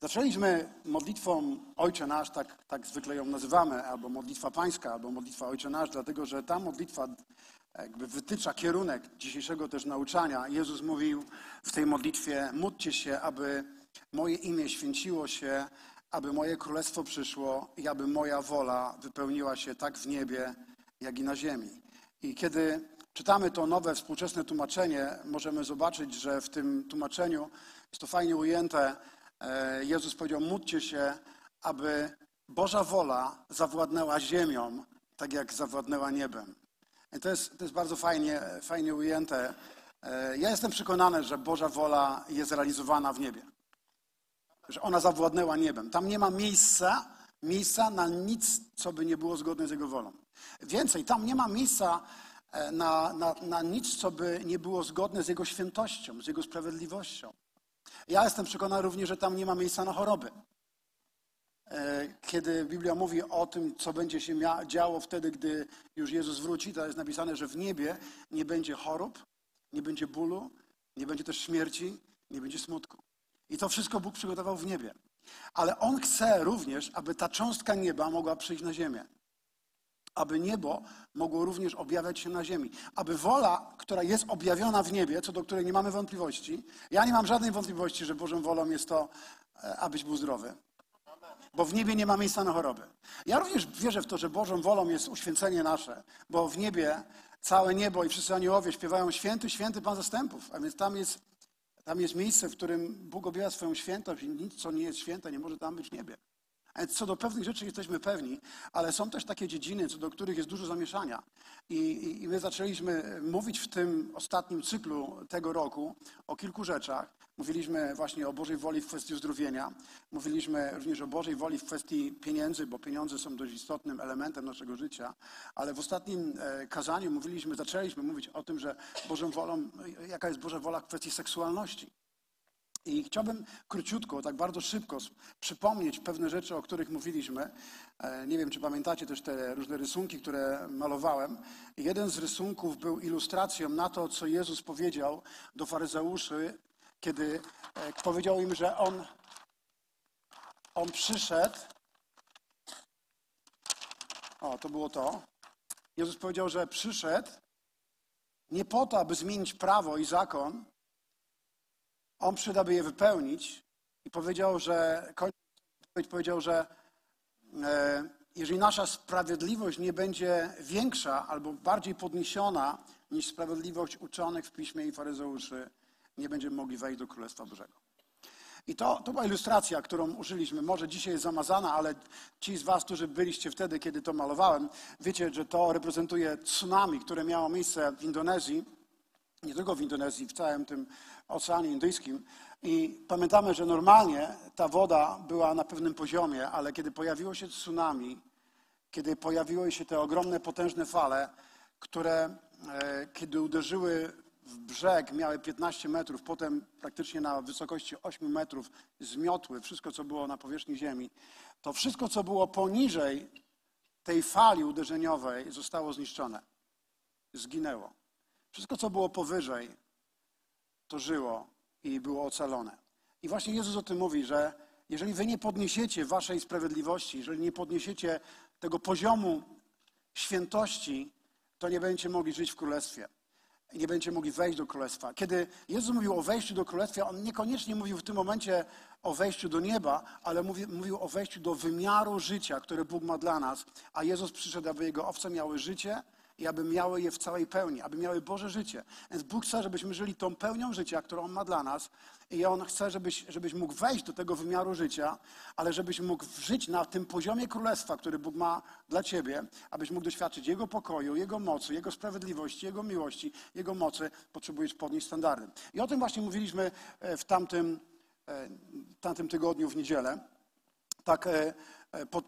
Zaczęliśmy modlitwą Ojcze Nasz, tak, tak zwykle ją nazywamy, albo modlitwa pańska, albo modlitwa Ojcze Nasz, dlatego że ta modlitwa jakby wytycza kierunek dzisiejszego też nauczania. Jezus mówił w tej modlitwie, módlcie się, aby moje imię święciło się, aby moje królestwo przyszło i aby moja wola wypełniła się tak w niebie, jak i na ziemi. I kiedy czytamy to nowe, współczesne tłumaczenie, możemy zobaczyć, że w tym tłumaczeniu jest to fajnie ujęte. E, Jezus powiedział, módlcie się, aby Boża wola zawładnęła ziemią, tak jak zawładnęła niebem. I to jest, to jest bardzo fajnie, fajnie ujęte. E, ja jestem przekonany, że Boża wola jest realizowana w niebie. Że ona zawładnęła niebem. Tam nie ma miejsca, miejsca na nic, co by nie było zgodne z Jego wolą. Więcej, tam nie ma miejsca e, na, na, na nic, co by nie było zgodne z Jego świętością, z Jego sprawiedliwością. Ja jestem przekonany również, że tam nie ma miejsca na choroby. E, kiedy Biblia mówi o tym, co będzie się działo wtedy, gdy już Jezus wróci, to jest napisane, że w niebie nie będzie chorób, nie będzie bólu, nie będzie też śmierci, nie będzie smutku. I to wszystko Bóg przygotował w niebie. Ale On chce również, aby ta cząstka nieba mogła przyjść na ziemię. Aby niebo mogło również objawiać się na ziemi. Aby wola, która jest objawiona w niebie, co do której nie mamy wątpliwości, ja nie mam żadnej wątpliwości, że Bożą wolą jest to, e, abyś był zdrowy. Bo w niebie nie ma miejsca na choroby. Ja również wierzę w to, że Bożą wolą jest uświęcenie nasze, bo w niebie całe niebo i wszyscy aniołowie śpiewają święty, święty Pan zastępów. A więc tam jest tam jest miejsce, w którym Bóg objawia swoją świętość i nic, co nie jest święte, nie może tam być w niebie. Więc co do pewnych rzeczy jesteśmy pewni, ale są też takie dziedziny, co do których jest dużo zamieszania. I, i, I, my zaczęliśmy mówić w tym ostatnim cyklu tego roku o kilku rzeczach. Mówiliśmy właśnie o Bożej woli w kwestii uzdrowienia. Mówiliśmy również o Bożej woli w kwestii pieniędzy, bo pieniądze są dość istotnym elementem naszego życia. Ale w ostatnim e, kazaniu mówiliśmy, zaczęliśmy mówić o tym, że Bożą wolą, jaka jest Boża wola w kwestii seksualności. I chciałbym króciutko, tak bardzo szybko przypomnieć pewne rzeczy, o których mówiliśmy. E, nie wiem, czy pamiętacie też te różne rysunki, które malowałem. Jeden z rysunków był ilustracją na to, co Jezus powiedział do faryzeuszy, kiedy e, powiedział im, że On, on przyszedł. O, to było to. Jezus powiedział, że przyszedł nie po to, aby zmienić prawo i zakon, on przyda, by je wypełnić i powiedział, że, powiedział, że e, jeżeli nasza sprawiedliwość nie będzie większa albo bardziej podniesiona niż sprawiedliwość uczonych w piśmie i faryzeuszy, nie będziemy mogli wejść do Królestwa Bożego. I to, to była ilustracja, którą użyliśmy. Może dzisiaj jest zamazana, ale ci z Was, którzy byliście wtedy, kiedy to malowałem, wiecie, że to reprezentuje tsunami, które miało miejsce w Indonezji. Nie tylko w Indonezji, w całym tym Oceanie Indyjskim. I pamiętamy, że normalnie ta woda była na pewnym poziomie, ale kiedy pojawiło się tsunami, kiedy pojawiły się te ogromne, potężne fale, które e, kiedy uderzyły w brzeg, miały 15 metrów, potem praktycznie na wysokości 8 metrów zmiotły wszystko, co było na powierzchni ziemi, to wszystko, co było poniżej tej fali uderzeniowej, zostało zniszczone. Zginęło. Wszystko, co było powyżej, to żyło i było ocalone. I właśnie Jezus o tym mówi, że jeżeli wy nie podniesiecie waszej sprawiedliwości, jeżeli nie podniesiecie tego poziomu świętości, to nie będziecie mogli żyć w królestwie. Nie będziecie mogli wejść do królestwa. Kiedy Jezus mówił o wejściu do królestwa, on niekoniecznie mówił w tym momencie o wejściu do nieba, ale mówił, mówił o wejściu do wymiaru życia, które Bóg ma dla nas. A Jezus przyszedł, aby jego owce miały życie i aby miały je w całej pełni, aby miały Boże życie. Więc Bóg chce, żebyśmy żyli tą pełnią życia, którą On ma dla nas i On chce, żebyś, żebyś mógł wejść do tego wymiaru życia, ale żebyś mógł żyć na tym poziomie królestwa, który Bóg ma dla Ciebie, abyś mógł doświadczyć Jego pokoju, Jego mocy, Jego sprawiedliwości, Jego miłości, Jego mocy, potrzebujesz podnieść standardy. I o tym właśnie mówiliśmy e, w tamtym, e, tamtym tygodniu, w niedzielę. Tak e,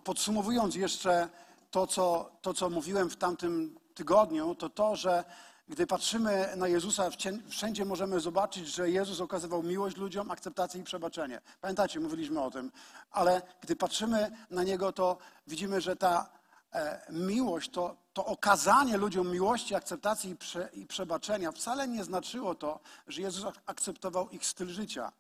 podsumowując jeszcze to co, to, co mówiłem w tamtym tygodniu, to to, że gdy patrzymy na Jezusa, wszędzie możemy zobaczyć, że Jezus okazywał miłość ludziom, akceptację i przebaczenie. Pamiętacie, mówiliśmy o tym. Ale gdy patrzymy na Niego, to widzimy, że ta e, miłość, to, to okazanie ludziom miłości, akceptacji i, prze, i przebaczenia wcale nie znaczyło to, że Jezus akceptował ich styl życia.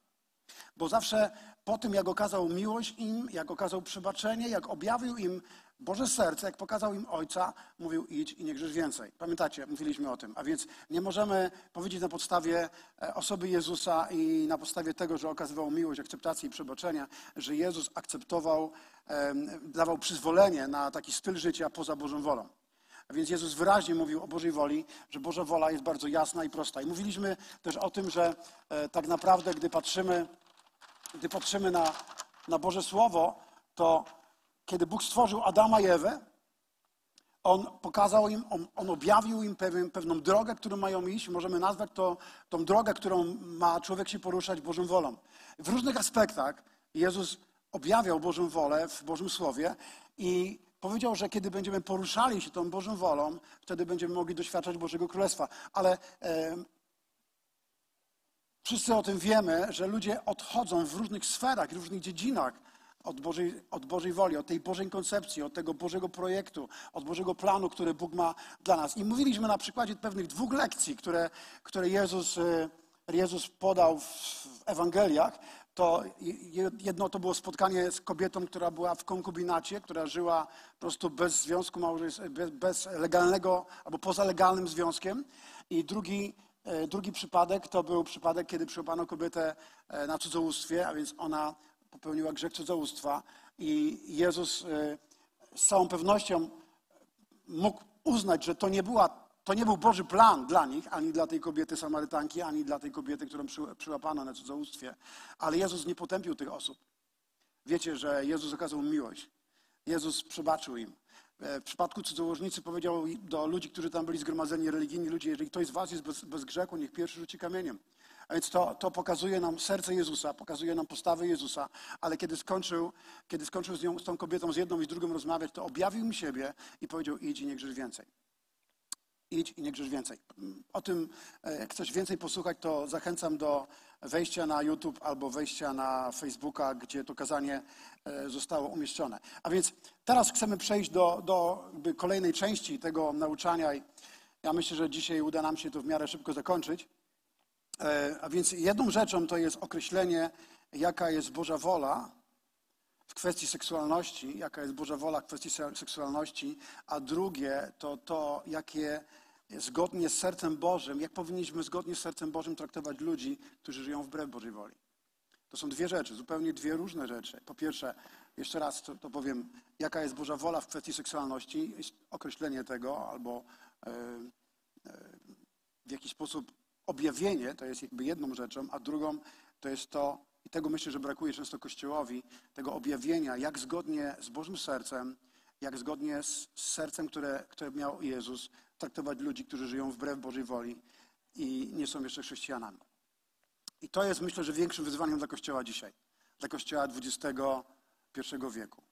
Bo zawsze po tym, jak okazał miłość im, jak okazał przebaczenie, jak objawił im Boże serce, jak pokazał im Ojca, mówił idź i nie grzesz więcej. Pamiętacie, mówiliśmy o tym. A więc nie możemy powiedzieć na podstawie e, osoby Jezusa i na podstawie tego, że okazywał miłość, akceptację i przebaczenia, że Jezus akceptował, dawał przyzwolenie na taki styl życia poza Bożą wolą. A więc Jezus wyraźnie mówił o Bożej woli, że Boża wola jest bardzo jasna i prosta. I mówiliśmy też o tym, że e, tak naprawdę, gdy patrzymy, gdy patrzymy na, na Boże Słowo, to kiedy Bóg stworzył Adama i Ewę, on pokazał im, on, on objawił im pewien, pewną drogę, którą mają iść. Możemy nazwać to tą drogę, którą ma człowiek się poruszać Bożą wolą. W różnych aspektach Jezus objawiał Bożą wolę w Bożym Słowie i powiedział, że kiedy będziemy poruszali się tą Bożą wolą, wtedy będziemy mogli doświadczać Bożego Królestwa. Ale e, wszyscy o tym wiemy, że ludzie odchodzą w różnych sferach, w różnych dziedzinach od Bożej, od Bożej woli, od tej Bożej koncepcji, od tego Bożego projektu, od Bożego planu, który Bóg ma dla nas. I mówiliśmy na przykładzie pewnych dwóch lekcji, które, które Jezus, e, Jezus podał w Ewangeliach. To jedno to było spotkanie z kobietą, która była w konkubinacie, która żyła po prostu bez związku małżeńskiego, bez legalnego albo poza legalnym związkiem. I drugi, e, drugi przypadek to był przypadek, kiedy przyłapano kobietę e, na cudzołóstwie, a więc ona popełniła grzech cudzołóstwa i Jezus e, z całą pewnością mógł uznać, że to nie, była, to nie był Boży plan dla nich, ani dla tej kobiety Samarytanki, ani dla tej kobiety, którą przyłapano na cudzołóstwie. Ale Jezus nie potępił tych osób. Wiecie, że Jezus okazał miłość. Jezus przebaczył im. E, w przypadku cudzołożnicy powiedział do ludzi, którzy tam byli zgromadzeni religijni, ludzie, jeżeli ktoś z was jest bez, bez grzechu, niech pierwszy rzuci kamieniem. A więc to, to pokazuje nam serce Jezusa, pokazuje nam postawę Jezusa, ale kiedy skończył, kiedy skończył z, nią, z tą kobietą, z jedną i z drugą rozmawiać, to objawił mi siebie i powiedział idź i nie grzesz więcej. Idź i nie grzesz więcej. O tym, e, jak coś więcej posłuchać, to zachęcam do wejścia na YouTube albo wejścia na Facebooka, gdzie to kazanie e, zostało umieszczone. A więc teraz chcemy przejść do, do kolejnej części tego nauczania. Ja myślę, że dzisiaj uda nam się to w miarę szybko zakończyć. E, a więc jedną rzeczą to jest określenie, jaka jest Boża wola w kwestii seksualności, jaka jest Boża wola w kwestii seksualności, a drugie to to, jakie zgodnie z sercem Bożym, jak powinniśmy zgodnie z sercem Bożym traktować ludzi, którzy żyją wbrew Bożej woli. To są dwie rzeczy, zupełnie dwie różne rzeczy. Po pierwsze, jeszcze raz to, to powiem, jaka jest Boża wola w kwestii seksualności, określenie tego, albo e, e, w jakiś sposób objawienie to jest jakby jedną rzeczą, a drugą to jest to, i tego myślę, że brakuje często Kościołowi, tego objawienia, jak zgodnie z Bożym sercem, jak zgodnie z sercem, które, które miał Jezus, traktować ludzi, którzy żyją wbrew Bożej woli i nie są jeszcze chrześcijanami. I to jest, myślę, że większym wyzwaniem dla Kościoła dzisiaj, dla Kościoła XXI wieku.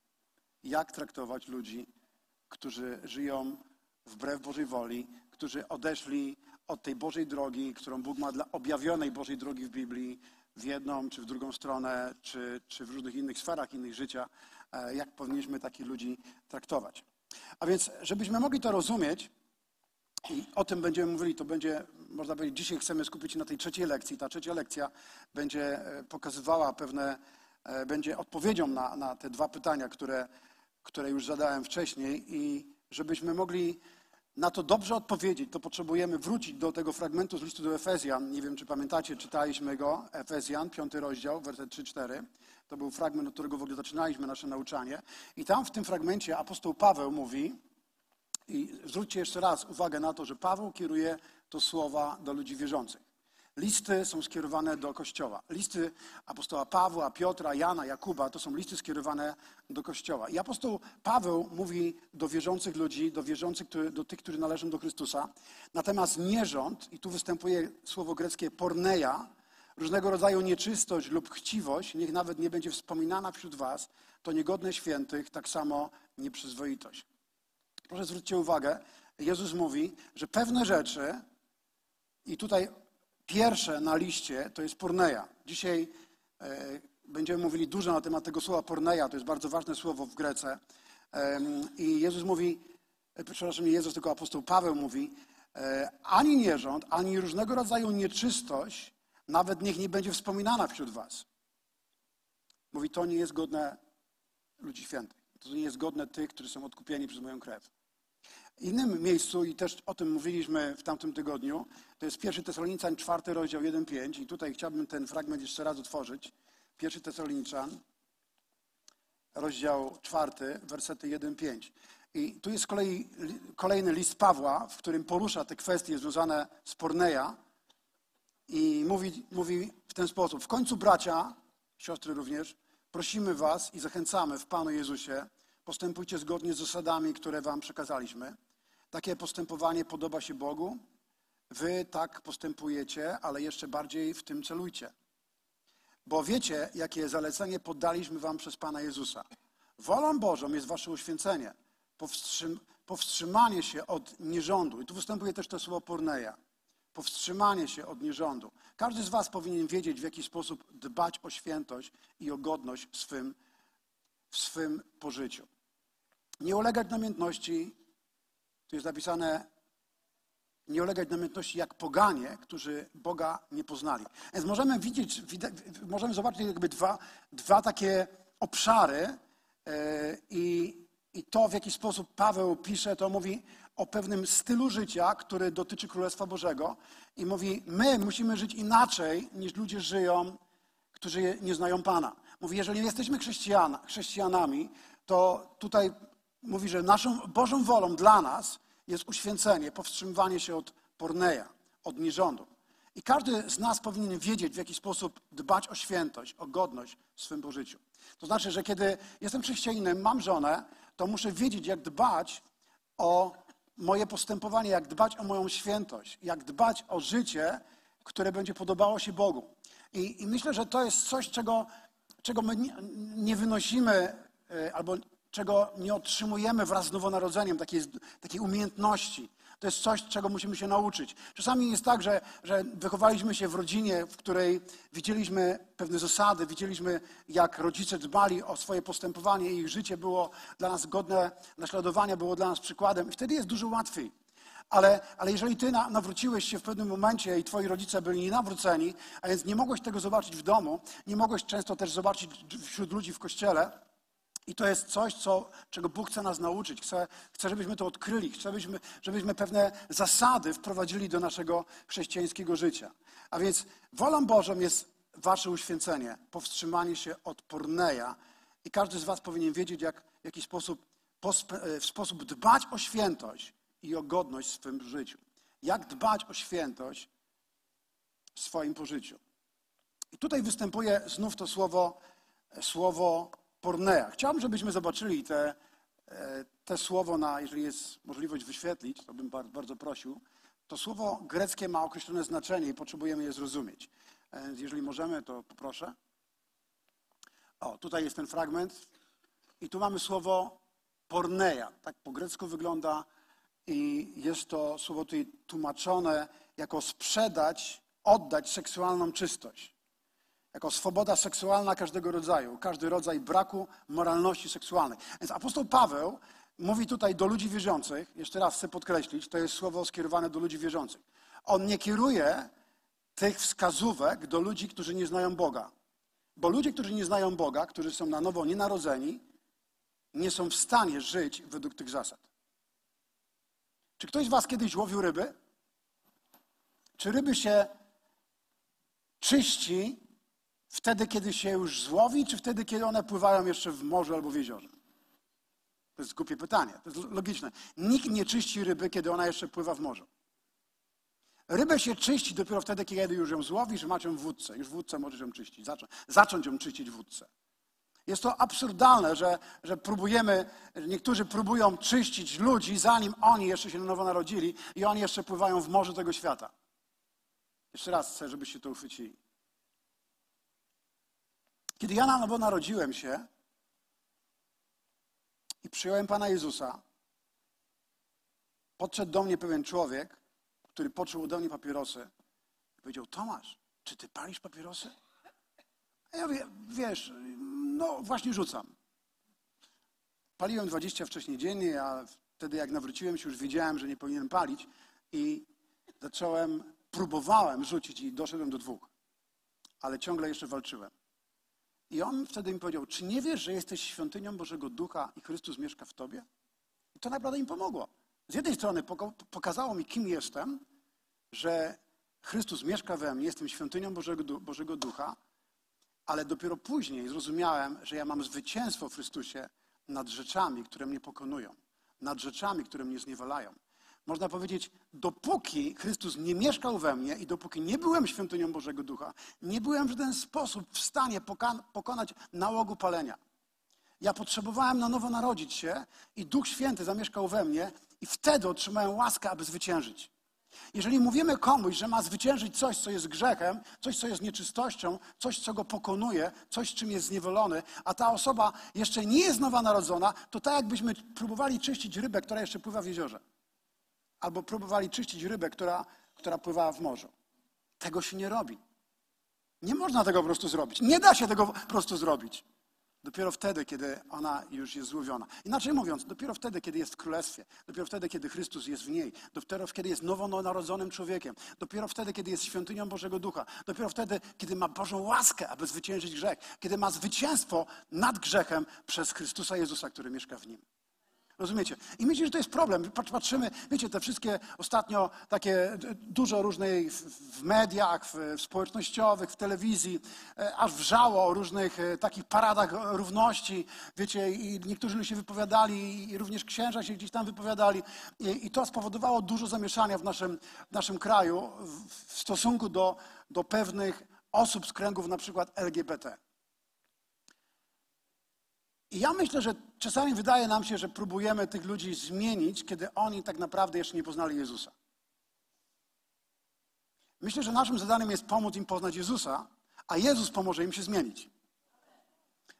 Jak traktować ludzi, którzy żyją wbrew Bożej woli, którzy odeszli od tej Bożej drogi, którą Bóg ma dla objawionej Bożej drogi w Biblii, w jedną czy w drugą stronę, czy, czy w różnych innych sferach innych życia, e, jak powinniśmy takich ludzi traktować. A więc, żebyśmy mogli to rozumieć, i o tym będziemy mówili, to będzie, można powiedzieć, dzisiaj chcemy skupić się na tej trzeciej lekcji. Ta trzecia lekcja będzie e, pokazywała pewne, e, będzie odpowiedzią na, na te dwa pytania, które, które już zadałem wcześniej i żebyśmy mogli na to dobrze odpowiedzieć, to potrzebujemy wrócić do tego fragmentu z listu do Efezjan. Nie wiem, czy pamiętacie, czytaliśmy go, Efezjan, piąty rozdział, werset 3-4. To był fragment, od którego w ogóle zaczynaliśmy nasze nauczanie. I tam w tym fragmencie apostoł Paweł mówi, i zwróćcie jeszcze raz uwagę na to, że Paweł kieruje to słowa do ludzi wierzących. Listy są skierowane do Kościoła. Listy apostoła Pawła, Piotra, Jana, Jakuba to są listy skierowane do Kościoła. I apostoł Paweł mówi do wierzących ludzi, do wierzących, do tych, którzy należą do Chrystusa. Natomiast nierząd, i tu występuje słowo greckie porneia, różnego rodzaju nieczystość lub chciwość, niech nawet nie będzie wspominana wśród was, to niegodne świętych, tak samo nieprzyzwoitość. Proszę zwróćcie uwagę, Jezus mówi, że pewne rzeczy, i tutaj Pierwsze na liście to jest porneia. Dzisiaj e, będziemy mówili dużo na temat tego słowa porneia. To jest bardzo ważne słowo w Grece. I Jezus mówi, e, przepraszam, nie Jezus, tylko apostoł Paweł mówi, e, ani nierząd, ani różnego rodzaju nieczystość nawet niech nie będzie wspominana wśród was. Mówi, to nie jest godne ludzi świętych. To nie jest godne tych, którzy są odkupieni przez moją krew. Innym miejscu, i też o tym mówiliśmy w tamtym tygodniu, to jest 1 Tesaloniczan, 4 rozdział 1-5 i tutaj chciałbym ten fragment jeszcze raz otworzyć. 1 Tesaloniczan, rozdział 4, wersety 1-5. I tu jest z kolei kolejny list Pawła, w którym porusza te kwestie związane z Porneja i mówi, mówi w ten sposób. W końcu bracia, siostry również, prosimy was i zachęcamy w Panu Jezusie, postępujcie zgodnie z zasadami, które wam przekazaliśmy. Takie postępowanie podoba się Bogu. Wy tak postępujecie, ale jeszcze bardziej w tym celujcie. Bo wiecie, jakie zalecenie poddaliśmy wam przez Pana Jezusa. Wolą Bożą jest wasze uświęcenie, powstrzym, powstrzymanie się od nierządu. I tu występuje też to słowo porneja. Powstrzymanie się od nierządu. Każdy z was powinien wiedzieć, w jaki sposób dbać o świętość i o godność swym, w swym pożyciu. Nie ulegać namiętności, tu jest napisane, nie ulegać namiętności jak poganie, którzy Boga nie poznali. Więc możemy widzieć, możemy zobaczyć jakby dwa, dwa takie obszary yy, i, i to, w jaki sposób Paweł pisze, to mówi o pewnym stylu życia, który dotyczy Królestwa Bożego i mówi, my musimy żyć inaczej niż ludzie żyją, którzy nie znają Pana. Mówi, jeżeli jesteśmy chrześcijan, chrześcijanami, to tutaj mówi, że naszą Bożą wolą dla nas jest uświęcenie, powstrzymywanie się od porneja, od nierządu. I każdy z nas powinien wiedzieć, w jaki sposób dbać o świętość, o godność w swym pożyciu. To znaczy, że kiedy jestem chrześcijaninem, mam żonę, to muszę wiedzieć, jak dbać o moje postępowanie, jak dbać o moją świętość, jak dbać o życie, które będzie podobało się Bogu. I, i myślę, że to jest coś, czego, czego my nie, nie wynosimy e, albo czego nie otrzymujemy wraz z nowonarodzeniem, takiej, takiej umiejętności. To jest coś, czego musimy się nauczyć. Czasami jest tak, że, że wychowaliśmy się w rodzinie, w której widzieliśmy pewne zasady, widzieliśmy, jak rodzice dbali o swoje postępowanie i ich życie było dla nas godne naśladowania, było dla nas przykładem. I wtedy jest dużo łatwiej. Ale, ale jeżeli ty na, nawróciłeś się w pewnym momencie i twoi rodzice byli nienawróceni, a więc nie mogłeś tego zobaczyć w domu, nie mogłeś często też zobaczyć wśród ludzi w kościele, i to jest coś, co, czego Bóg chce nas nauczyć. Chce, chce żebyśmy to odkryli. Chce, żebyśmy, żebyśmy pewne zasady wprowadzili do naszego chrześcijańskiego życia. A więc wolą Bożą jest wasze uświęcenie, powstrzymanie się od porneja. I każdy z was powinien wiedzieć, jak, w jaki sposób, w sposób dbać o świętość i o godność w swym życiu. Jak dbać o świętość w swoim pożyciu. I tutaj występuje znów to słowo, słowo pornea. Chciałbym, żebyśmy zobaczyli te, e, te słowo, na, jeżeli jest możliwość wyświetlić, to bym bardzo prosił. To słowo greckie ma określone znaczenie i potrzebujemy je zrozumieć. E, jeżeli możemy, to poproszę. O, tutaj jest ten fragment. I tu mamy słowo porneia. Tak po grecku wygląda i jest to słowo tutaj tłumaczone jako sprzedać, oddać seksualną czystość jako swoboda seksualna każdego rodzaju, każdy rodzaj braku moralności seksualnej. Więc apostoł Paweł mówi tutaj do ludzi wierzących, jeszcze raz chcę podkreślić, to jest słowo skierowane do ludzi wierzących. On nie kieruje tych wskazówek do ludzi, którzy nie znają Boga. Bo ludzie, którzy nie znają Boga, którzy są na nowo nienarodzeni, nie są w stanie żyć według tych zasad. Czy ktoś z Was kiedyś łowił ryby? Czy ryby się czyści Wtedy, kiedy się już złowi, czy wtedy, kiedy one pływają jeszcze w morzu albo w jeziorze? To jest głupie pytanie. To jest logiczne. Nikt nie czyści ryby, kiedy ona jeszcze pływa w morzu. Rybę się czyści dopiero wtedy, kiedy już ją złowisz, masz ją w wódce. Już w wódce możesz ją czyścić. Zacząć, zacząć ją czyścić w wódce. Jest to absurdalne, że, że próbujemy, niektórzy próbują czyścić ludzi, zanim oni jeszcze się na nowo narodzili i oni jeszcze pływają w morzu tego świata. Jeszcze raz chcę, żebyście to uchwycili. Kiedy ja na nowo narodziłem się i przyjąłem Pana Jezusa, podszedł do mnie pewien człowiek, który poczuł ode mnie papierosy i powiedział, Tomasz, czy ty palisz papierosy? A ja wie, wiesz, no właśnie rzucam. Paliłem 20 wcześniej dziennie, a wtedy jak nawróciłem się już wiedziałem, że nie powinienem palić i zacząłem, próbowałem rzucić i doszedłem do dwóch, ale ciągle jeszcze walczyłem. I on wtedy mi powiedział, czy nie wiesz, że jesteś świątynią Bożego Ducha i Chrystus mieszka w tobie? I to naprawdę im pomogło. Z jednej strony pokazało mi, kim jestem, że Chrystus mieszka we mnie, jestem świątynią Bożego, Bożego Ducha, ale dopiero później zrozumiałem, że ja mam zwycięstwo w Chrystusie nad rzeczami, które mnie pokonują, nad rzeczami, które mnie zniewalają. Można powiedzieć, dopóki Chrystus nie mieszkał we mnie i dopóki nie byłem świątynią Bożego Ducha, nie byłem w żaden sposób w stanie pokonać nałogu palenia. Ja potrzebowałem na nowo narodzić się i Duch Święty zamieszkał we mnie i wtedy otrzymałem łaskę, aby zwyciężyć. Jeżeli mówimy komuś, że ma zwyciężyć coś, co jest grzechem, coś, co jest nieczystością, coś, co go pokonuje, coś, czym jest zniewolony, a ta osoba jeszcze nie jest nowa narodzona, to tak jakbyśmy próbowali czyścić rybę, która jeszcze pływa w jeziorze. Albo próbowali czyścić rybę, która, która pływała w morzu. Tego się nie robi. Nie można tego po prostu zrobić. Nie da się tego po prostu zrobić. Dopiero wtedy, kiedy ona już jest złowiona. Inaczej mówiąc, dopiero wtedy, kiedy jest w królestwie, dopiero wtedy, kiedy Chrystus jest w niej, dopiero kiedy jest nowonarodzonym człowiekiem, dopiero wtedy, kiedy jest świątynią Bożego Ducha, dopiero wtedy, kiedy ma Bożą łaskę, aby zwyciężyć grzech, kiedy ma zwycięstwo nad grzechem przez Chrystusa Jezusa, który mieszka w nim. Rozumiecie? I myślę, że to jest problem. Patrzymy, wiecie, te wszystkie ostatnio takie dużo różnej w mediach, w społecznościowych, w telewizji, e, aż wrzało o różnych e, takich paradach równości, wiecie, i niektórzy się wypowiadali, i również księża się gdzieś tam wypowiadali. I, i to spowodowało dużo zamieszania w naszym, w naszym kraju w stosunku do, do pewnych osób z kręgów na przykład LGBT. I ja myślę, że czasami wydaje nam się, że próbujemy tych ludzi zmienić, kiedy oni tak naprawdę jeszcze nie poznali Jezusa. Myślę, że naszym zadaniem jest pomóc im poznać Jezusa, a Jezus pomoże im się zmienić.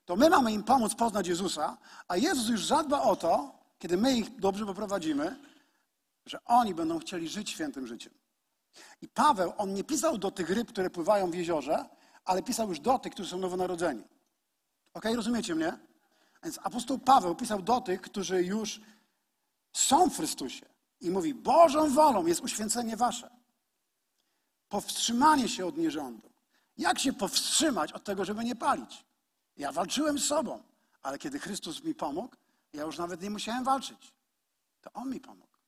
To my mamy im pomóc poznać Jezusa, a Jezus już zadba o to, kiedy my ich dobrze poprowadzimy, że oni będą chcieli żyć świętym życiem. I Paweł, on nie pisał do tych ryb, które pływają w jeziorze, ale pisał już do tych, którzy są nowonarodzeni. Ok, rozumiecie mnie? Więc apostoł Paweł pisał do tych, którzy już są w Chrystusie i mówi: Bożą wolą jest uświęcenie wasze. Powstrzymanie się od nierządu. Jak się powstrzymać od tego, żeby nie palić? Ja walczyłem z sobą, ale kiedy Chrystus mi pomógł, ja już nawet nie musiałem walczyć. To On mi pomógł.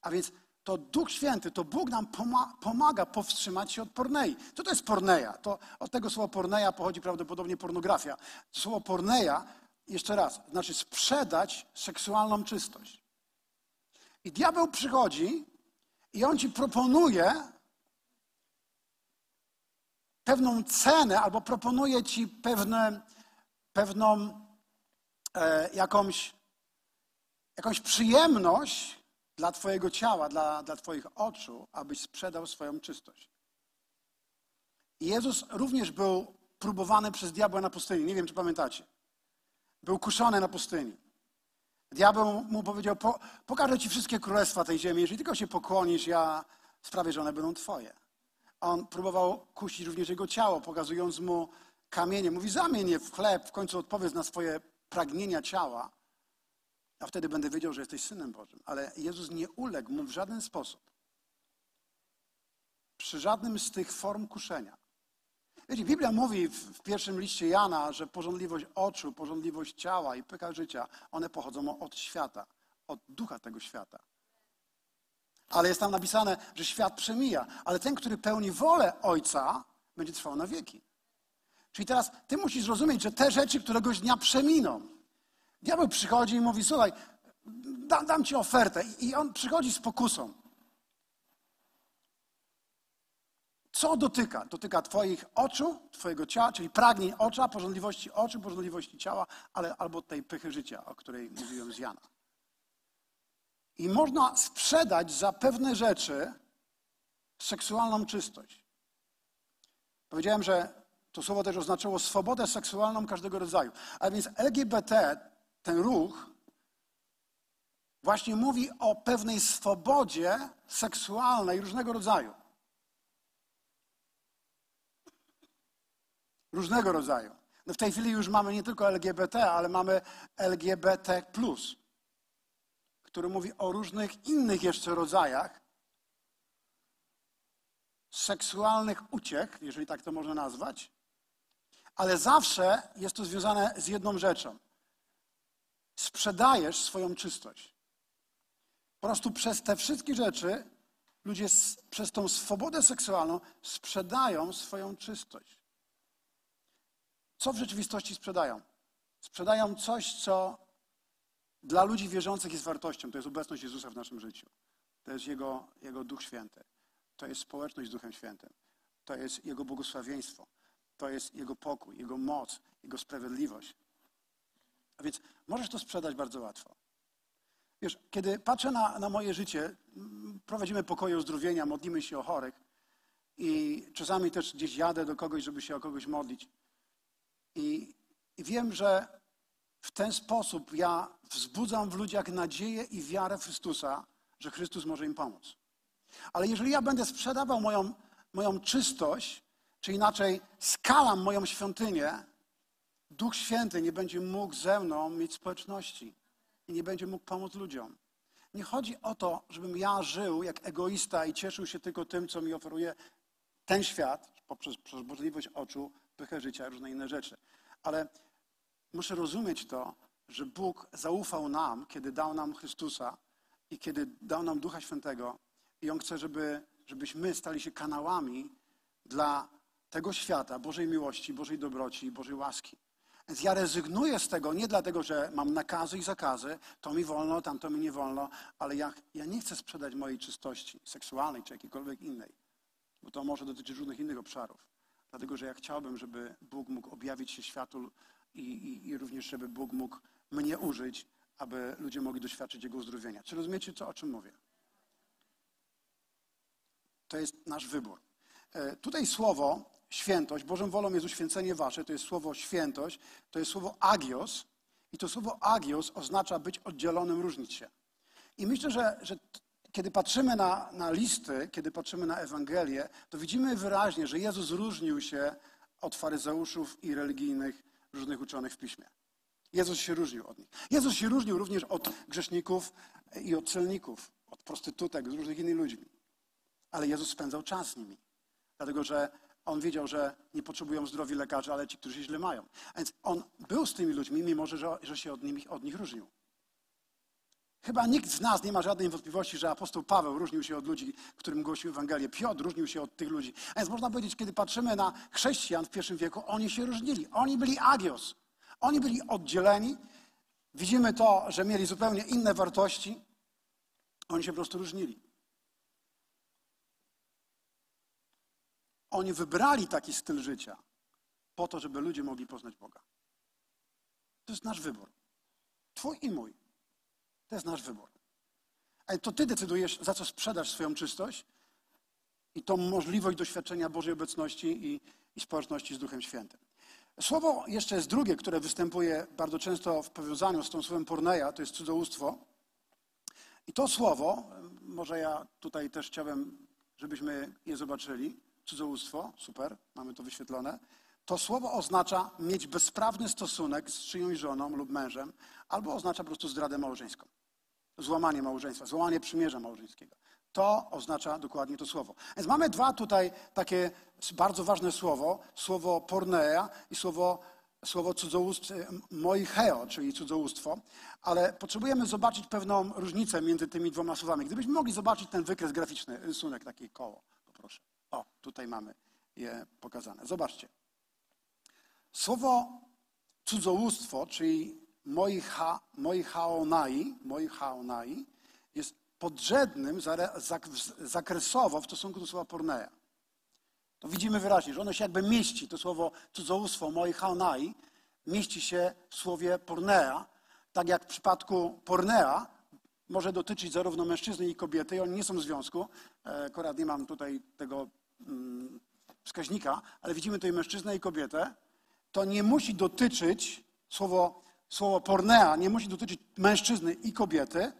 A więc to Duch Święty, to Bóg nam pomaga powstrzymać się od pornei. Co to jest porneia? To od tego słowa porneia pochodzi prawdopodobnie pornografia. Słowo porneia, jeszcze raz, znaczy sprzedać seksualną czystość. I diabeł przychodzi i on ci proponuje pewną cenę albo proponuje ci pewne, pewną e, jakąś, jakąś przyjemność, dla Twojego ciała, dla, dla Twoich oczu, abyś sprzedał swoją czystość. Jezus również był próbowany przez diabła na pustyni. Nie wiem, czy pamiętacie. Był kuszony na pustyni. Diabeł mu powiedział: po, Pokażę ci wszystkie królestwa tej ziemi. Jeżeli tylko się pokłonisz, ja sprawię, że one będą Twoje. On próbował kusić również jego ciało, pokazując mu kamienie. Mówi: Zamień je w chleb, w końcu odpowiedz na swoje pragnienia ciała a wtedy będę wiedział, że jesteś synem Bożym. Ale Jezus nie uległ mu w żaden sposób. Przy żadnym z tych form kuszenia. Wiecie, Biblia mówi w pierwszym liście Jana, że porządliwość oczu, porządliwość ciała i pycha życia, one pochodzą od świata, od ducha tego świata. Ale jest tam napisane, że świat przemija, ale ten, który pełni wolę Ojca, będzie trwał na wieki. Czyli teraz ty musisz zrozumieć, że te rzeczy któregoś dnia przeminą. Diabeł przychodzi i mówi, słuchaj, dam, dam ci ofertę. I on przychodzi z pokusą. Co dotyka? Dotyka Twoich oczu, Twojego ciała, czyli pragnień ocza, porządliwości oczu, porządliwości ciała, ale albo tej pychy życia, o której mówiłem z Jana. I można sprzedać za pewne rzeczy seksualną czystość. Powiedziałem, że to słowo też oznaczało swobodę seksualną każdego rodzaju. A więc LGBT ten ruch właśnie mówi o pewnej swobodzie seksualnej różnego rodzaju. Różnego rodzaju. No w tej chwili już mamy nie tylko LGBT, ale mamy LGBT, który mówi o różnych innych jeszcze rodzajach seksualnych uciech, jeżeli tak to można nazwać, Ale zawsze jest to związane z jedną rzeczą. Sprzedajesz swoją czystość. Po prostu przez te wszystkie rzeczy ludzie przez tą swobodę seksualną sprzedają swoją czystość. Co w rzeczywistości sprzedają? Sprzedają coś, co dla ludzi wierzących jest wartością. To jest obecność Jezusa w naszym życiu. To jest Jego, Jego Duch Święty. To jest społeczność z Duchem Świętym. To jest Jego błogosławieństwo. To jest Jego pokój, Jego moc, Jego sprawiedliwość. A więc możesz to sprzedać bardzo łatwo. Wiesz, kiedy patrzę na, na moje życie, prowadzimy pokoje uzdrowienia, modlimy się o chorych i czasami też gdzieś jadę do kogoś, żeby się o kogoś modlić. I, i wiem, że w ten sposób ja wzbudzam w ludziach nadzieję i wiarę w Chrystusa, że Chrystus może im pomóc. Ale jeżeli ja będę sprzedawał moją, moją czystość, czy inaczej skalam moją świątynię, Duch Święty nie będzie mógł ze mną mieć społeczności i nie będzie mógł pomóc ludziom. Nie chodzi o to, żebym ja żył jak egoista i cieszył się tylko tym, co mi oferuje ten świat, poprzez możliwość oczu, pychę życia i różne inne rzeczy. Ale muszę rozumieć to, że Bóg zaufał nam, kiedy dał nam Chrystusa i kiedy dał nam Ducha Świętego i On chce, żeby, żebyśmy stali się kanałami dla tego świata, Bożej miłości, Bożej dobroci, Bożej łaski. Więc ja rezygnuję z tego nie dlatego, że mam nakazy i zakazy, to mi wolno, tamto mi nie wolno, ale ja, ja nie chcę sprzedać mojej czystości seksualnej czy jakiejkolwiek innej, bo to może dotyczyć różnych innych obszarów. Dlatego, że ja chciałbym, żeby Bóg mógł objawić się światu i, i, i również, żeby Bóg mógł mnie użyć, aby ludzie mogli doświadczyć Jego uzdrowienia. Czy rozumiecie, co, o czym mówię? To jest nasz wybór. E, tutaj słowo świętość, Bożą wolą jest uświęcenie wasze, to jest słowo świętość, to jest słowo agios i to słowo agios oznacza być oddzielonym, różnić się. I myślę, że, że kiedy patrzymy na, na listy, kiedy patrzymy na Ewangelię, to widzimy wyraźnie, że Jezus różnił się od faryzeuszów i religijnych różnych uczonych w piśmie. Jezus się różnił od nich. Jezus się różnił również od grzeszników i od celników, od prostytutek, z różnych innych ludźmi. Ale Jezus spędzał czas z nimi. Dlatego, że on wiedział, że nie potrzebują zdrowi lekarze, ale ci, którzy źle mają. A więc on był z tymi ludźmi, mimo że, że się od nich, od nich różnił. Chyba nikt z nas nie ma żadnej wątpliwości, że apostoł Paweł różnił się od ludzi, którym głosił Ewangelię. Piotr różnił się od tych ludzi. A więc można powiedzieć, kiedy patrzymy na chrześcijan w pierwszym wieku, oni się różnili. Oni byli agios. Oni byli oddzieleni. Widzimy to, że mieli zupełnie inne wartości. Oni się po prostu różnili. Oni wybrali taki styl życia po to, żeby ludzie mogli poznać Boga. To jest nasz wybór. Twój i mój. To jest nasz wybór. Ale to ty decydujesz, za co sprzedasz swoją czystość i tą możliwość doświadczenia Bożej obecności i, i społeczności z Duchem Świętym. Słowo jeszcze jest drugie, które występuje bardzo często w powiązaniu z tą słowem porneia, to jest cudzołóstwo. I to słowo, może ja tutaj też chciałem, żebyśmy je zobaczyli, cudzołóstwo, super, mamy to wyświetlone. To słowo oznacza mieć bezprawny stosunek z czyjąś żoną lub mężem, albo oznacza po prostu zdradę małżeńską. Złamanie małżeństwa, złamanie przymierza małżeńskiego. To oznacza dokładnie to słowo. Więc mamy dwa tutaj takie bardzo ważne słowo, słowo pornea i słowo, słowo cudzołóstwo, moicheo, czyli cudzołóstwo, ale potrzebujemy zobaczyć pewną różnicę między tymi dwoma słowami. Gdybyśmy mogli zobaczyć ten wykres graficzny, rysunek, takie koło, poproszę. O, tutaj mamy je pokazane. Zobaczcie. Słowo cudzołóstwo, czyli moicha, moichaonai, moichaonai, jest podrzędnym zakresowo w stosunku do słowa pornea. To widzimy wyraźnie, że ono się jakby mieści, to słowo cudzołóstwo moichaonai mieści się w słowie pornea, tak jak w przypadku pornea może dotyczyć zarówno mężczyzny i kobiety i oni nie są w związku. E, akurat nie mam tutaj tego wskaźnika, ale widzimy tutaj mężczyznę i kobietę. To nie musi dotyczyć, słowo, słowo pornea nie musi dotyczyć mężczyzny i kobiety,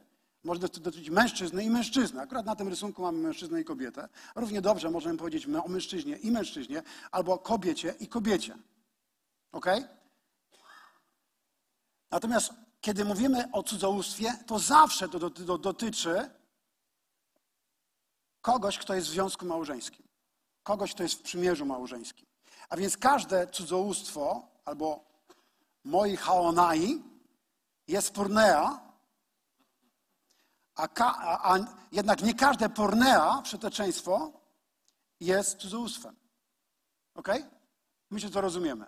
może dotyczyć mężczyzny i mężczyzny. Akurat na tym rysunku mamy mężczyznę i kobietę. Równie dobrze możemy powiedzieć o mężczyźnie i mężczyźnie, albo kobiecie i kobiecie. Ok? Natomiast kiedy mówimy o cudzołóstwie, to zawsze to dotyczy kogoś, kto jest w związku małżeńskim, kogoś, kto jest w przymierzu małżeńskim. A więc każde cudzołóstwo albo moi haonai jest pornea, a, ka, a, a jednak nie każde pornea, przeteczeństwo, jest cudzołóstwem. Ok? Myślę, że to rozumiemy.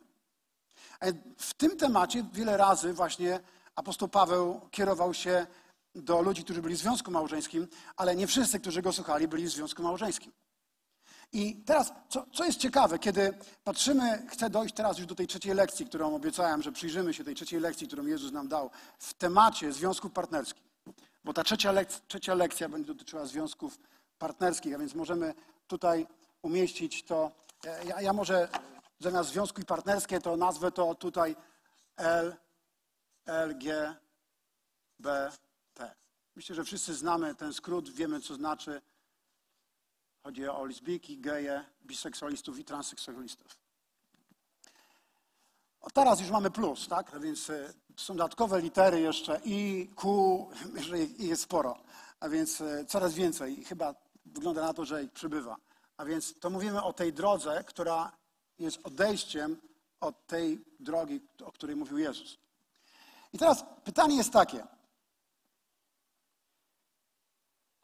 W tym temacie wiele razy właśnie apostoł Paweł kierował się do ludzi, którzy byli w związku małżeńskim, ale nie wszyscy, którzy go słuchali, byli w związku małżeńskim. I teraz, co, co, jest ciekawe, kiedy patrzymy, chcę dojść teraz już do tej trzeciej lekcji, którą obiecałem, że przyjrzymy się tej trzeciej lekcji, którą Jezus nam dał w temacie związków partnerskich. Bo ta trzecia, lek trzecia lekcja będzie dotyczyła związków partnerskich, a więc możemy tutaj umieścić to. Ja, ja może zamiast związku i partnerskie to nazwę to tutaj L, L, G, B, T. Myślę, że wszyscy znamy ten skrót, wiemy co znaczy. Chodzi o lesbijki, geje, biseksualistów i transseksualistów. O, teraz już mamy plus, tak? A więc e, są dodatkowe litery jeszcze i Q, że jest sporo. A więc e, coraz więcej. I chyba wygląda na to, że ich przybywa. A więc to mówimy o tej drodze, która jest odejściem od tej drogi, o której mówił Jezus. I teraz pytanie jest takie.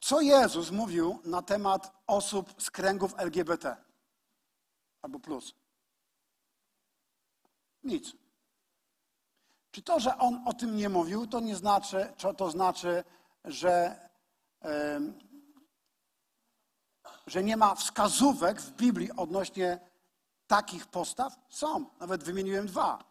Co Jezus mówił na temat osób z kręgów LGBT albo plus? Nic. Czy to, że on o tym nie mówił, to nie znaczy, czy to znaczy, że, że nie ma wskazówek w Biblii odnośnie takich postaw? Są. Nawet wymieniłem dwa.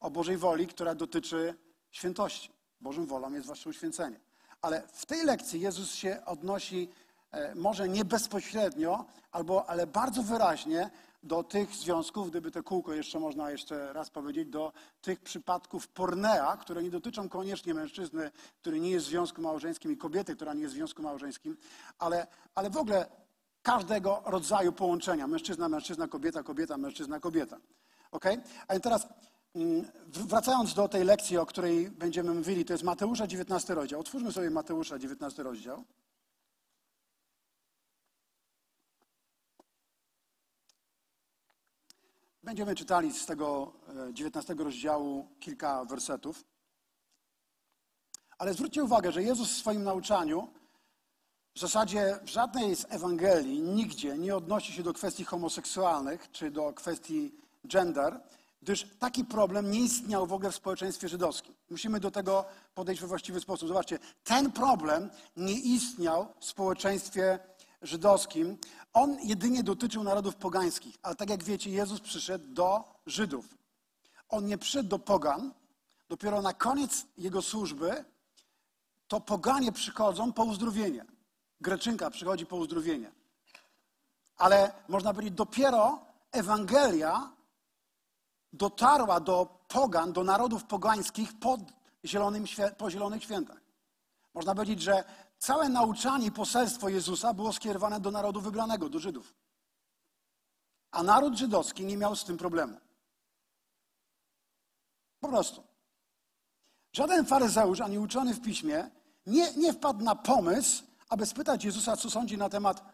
O Bożej woli, która dotyczy świętości. Bożą wolą jest wasze uświęcenie. Ale w tej lekcji Jezus się odnosi e, może nie bezpośrednio, albo, ale bardzo wyraźnie do tych związków, gdyby te kółko jeszcze można jeszcze raz powiedzieć, do tych przypadków pornea, które nie dotyczą koniecznie mężczyzny, który nie jest w związku małżeńskim i kobiety, która nie jest w związku małżeńskim, ale, ale w ogóle każdego rodzaju połączenia. Mężczyzna, mężczyzna, kobieta, kobieta, mężczyzna, kobieta. Ok? A teraz wracając do tej lekcji, o której będziemy mówili, to jest Mateusza 19 rozdział. Otwórzmy sobie Mateusza 19 rozdział. Będziemy czytali z tego 19 e, rozdziału kilka wersetów. Ale zwróćcie uwagę, że Jezus w swoim nauczaniu w zasadzie w żadnej z Ewangelii nigdzie nie odnosi się do kwestii homoseksualnych czy do kwestii gender, gdyż taki problem nie istniał w ogóle w społeczeństwie żydowskim. Musimy do tego podejść we właściwy sposób. Zobaczcie, ten problem nie istniał w społeczeństwie żydowskim. On jedynie dotyczył narodów pogańskich, ale tak jak wiecie, Jezus przyszedł do Żydów. On nie przyszedł do pogan, dopiero na koniec jego służby to poganie przychodzą po uzdrowienie. Greczynka przychodzi po uzdrowienie. Ale można powiedzieć, dopiero Ewangelia dotarła do pogan, do narodów pogańskich po, zielonym, po zielonych świętach. Można powiedzieć, że całe nauczanie i poselstwo Jezusa było skierowane do narodu wybranego, do Żydów. A naród żydowski nie miał z tym problemu. Po prostu. Żaden faryzeusz ani uczony w piśmie nie, nie wpadł na pomysł, aby spytać Jezusa, co sądzi na temat,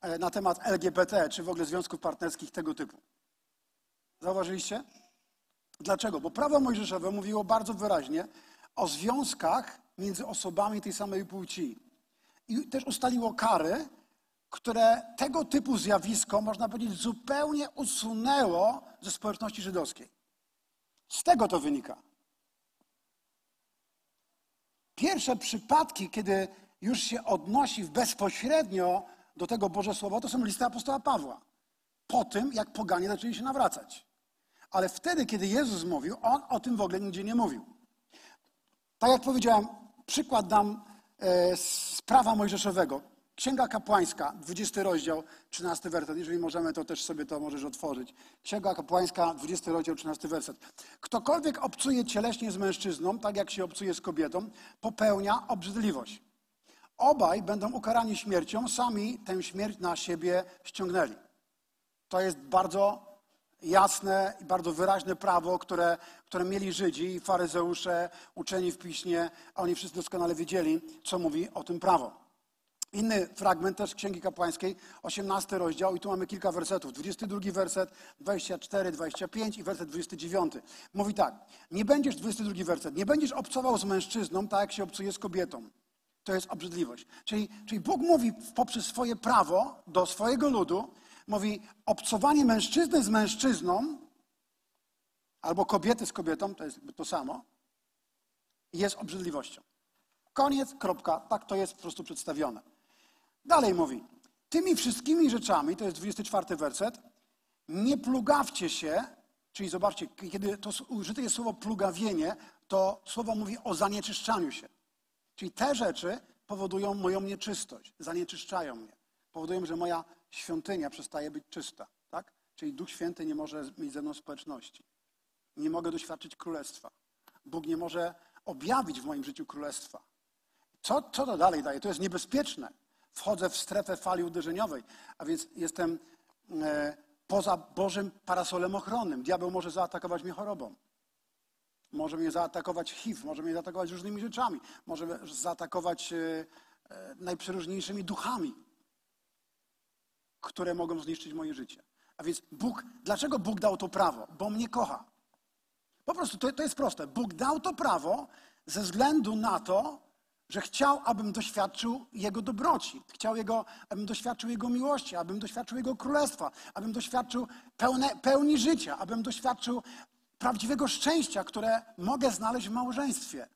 e, na temat LGBT, czy w ogóle związków partnerskich tego typu. Zauważyliście? Dlaczego? Bo prawo mojżeszowe mówiło bardzo wyraźnie o związkach między osobami tej samej płci. I też ustaliło kary, które tego typu zjawisko, można powiedzieć, zupełnie usunęło ze społeczności żydowskiej. Z tego to wynika. Pierwsze przypadki, kiedy już się odnosi bezpośrednio do tego Boże Słowo, to są listy apostoła Pawła. Po tym, jak poganie zaczęli się nawracać. Ale wtedy, kiedy Jezus mówił, On o tym w ogóle nigdzie nie mówił. Tak jak powiedziałem, przykład dam e, z prawa mojżeszowego. Księga kapłańska, 20 rozdział, 13 werset. Jeżeli możemy, to też sobie to możesz otworzyć. Księga kapłańska, 20 rozdział, 13 werset. Ktokolwiek obcuje cieleśnie z mężczyzną, tak jak się obcuje z kobietą, popełnia obrzydliwość. Obaj będą ukarani śmiercią, sami tę śmierć na siebie ściągnęli. To jest bardzo jasne i bardzo wyraźne prawo, które, które mieli Żydzi i faryzeusze, uczeni w piśmie, a oni wszyscy doskonale wiedzieli, co mówi o tym prawo. Inny fragment też Księgi Kapłańskiej, 18 rozdział i tu mamy kilka wersetów. 22 werset, 24, 25 i werset 29. Mówi tak, nie będziesz, 22 werset, nie będziesz obcował z mężczyzną tak, jak się obcuje z kobietą. To jest obrzydliwość. Czyli, czyli Bóg mówi poprzez swoje prawo do swojego ludu, mówi obcowanie mężczyzny z mężczyzną albo kobiety z kobietą, to jest to samo, jest obrzydliwością. Koniec, kropka, tak to jest po prostu przedstawione. Dalej mówi, tymi wszystkimi rzeczami, to jest 24 werset, nie plugawcie się, czyli zobaczcie, kiedy to użyte jest słowo plugawienie, to słowo mówi o zanieczyszczaniu się. Czyli te rzeczy powodują moją nieczystość, zanieczyszczają mnie. Powodują, że moja świątynia przestaje być czysta. Tak? Czyli Duch Święty nie może mieć ze mną społeczności. Nie mogę doświadczyć królestwa. Bóg nie może objawić w moim życiu królestwa. Co, co to dalej daje? To jest niebezpieczne. Wchodzę w strefę fali uderzeniowej, a więc jestem e, poza Bożym parasolem ochronnym. Diabeł może zaatakować mnie chorobą. Może mnie zaatakować HIV, może mnie zaatakować różnymi rzeczami, może zaatakować e, e, najprzeróżniejszymi duchami, które mogą zniszczyć moje życie. A więc Bóg, dlaczego Bóg dał to prawo? Bo mnie kocha. Po prostu to, to jest proste. Bóg dał to prawo ze względu na to, że chciał, abym doświadczył Jego dobroci, chciał, jego, abym doświadczył Jego miłości, abym doświadczył Jego królestwa, abym doświadczył pełne, pełni życia, abym doświadczył prawdziwego szczęścia, które mogę znaleźć w małżeństwie.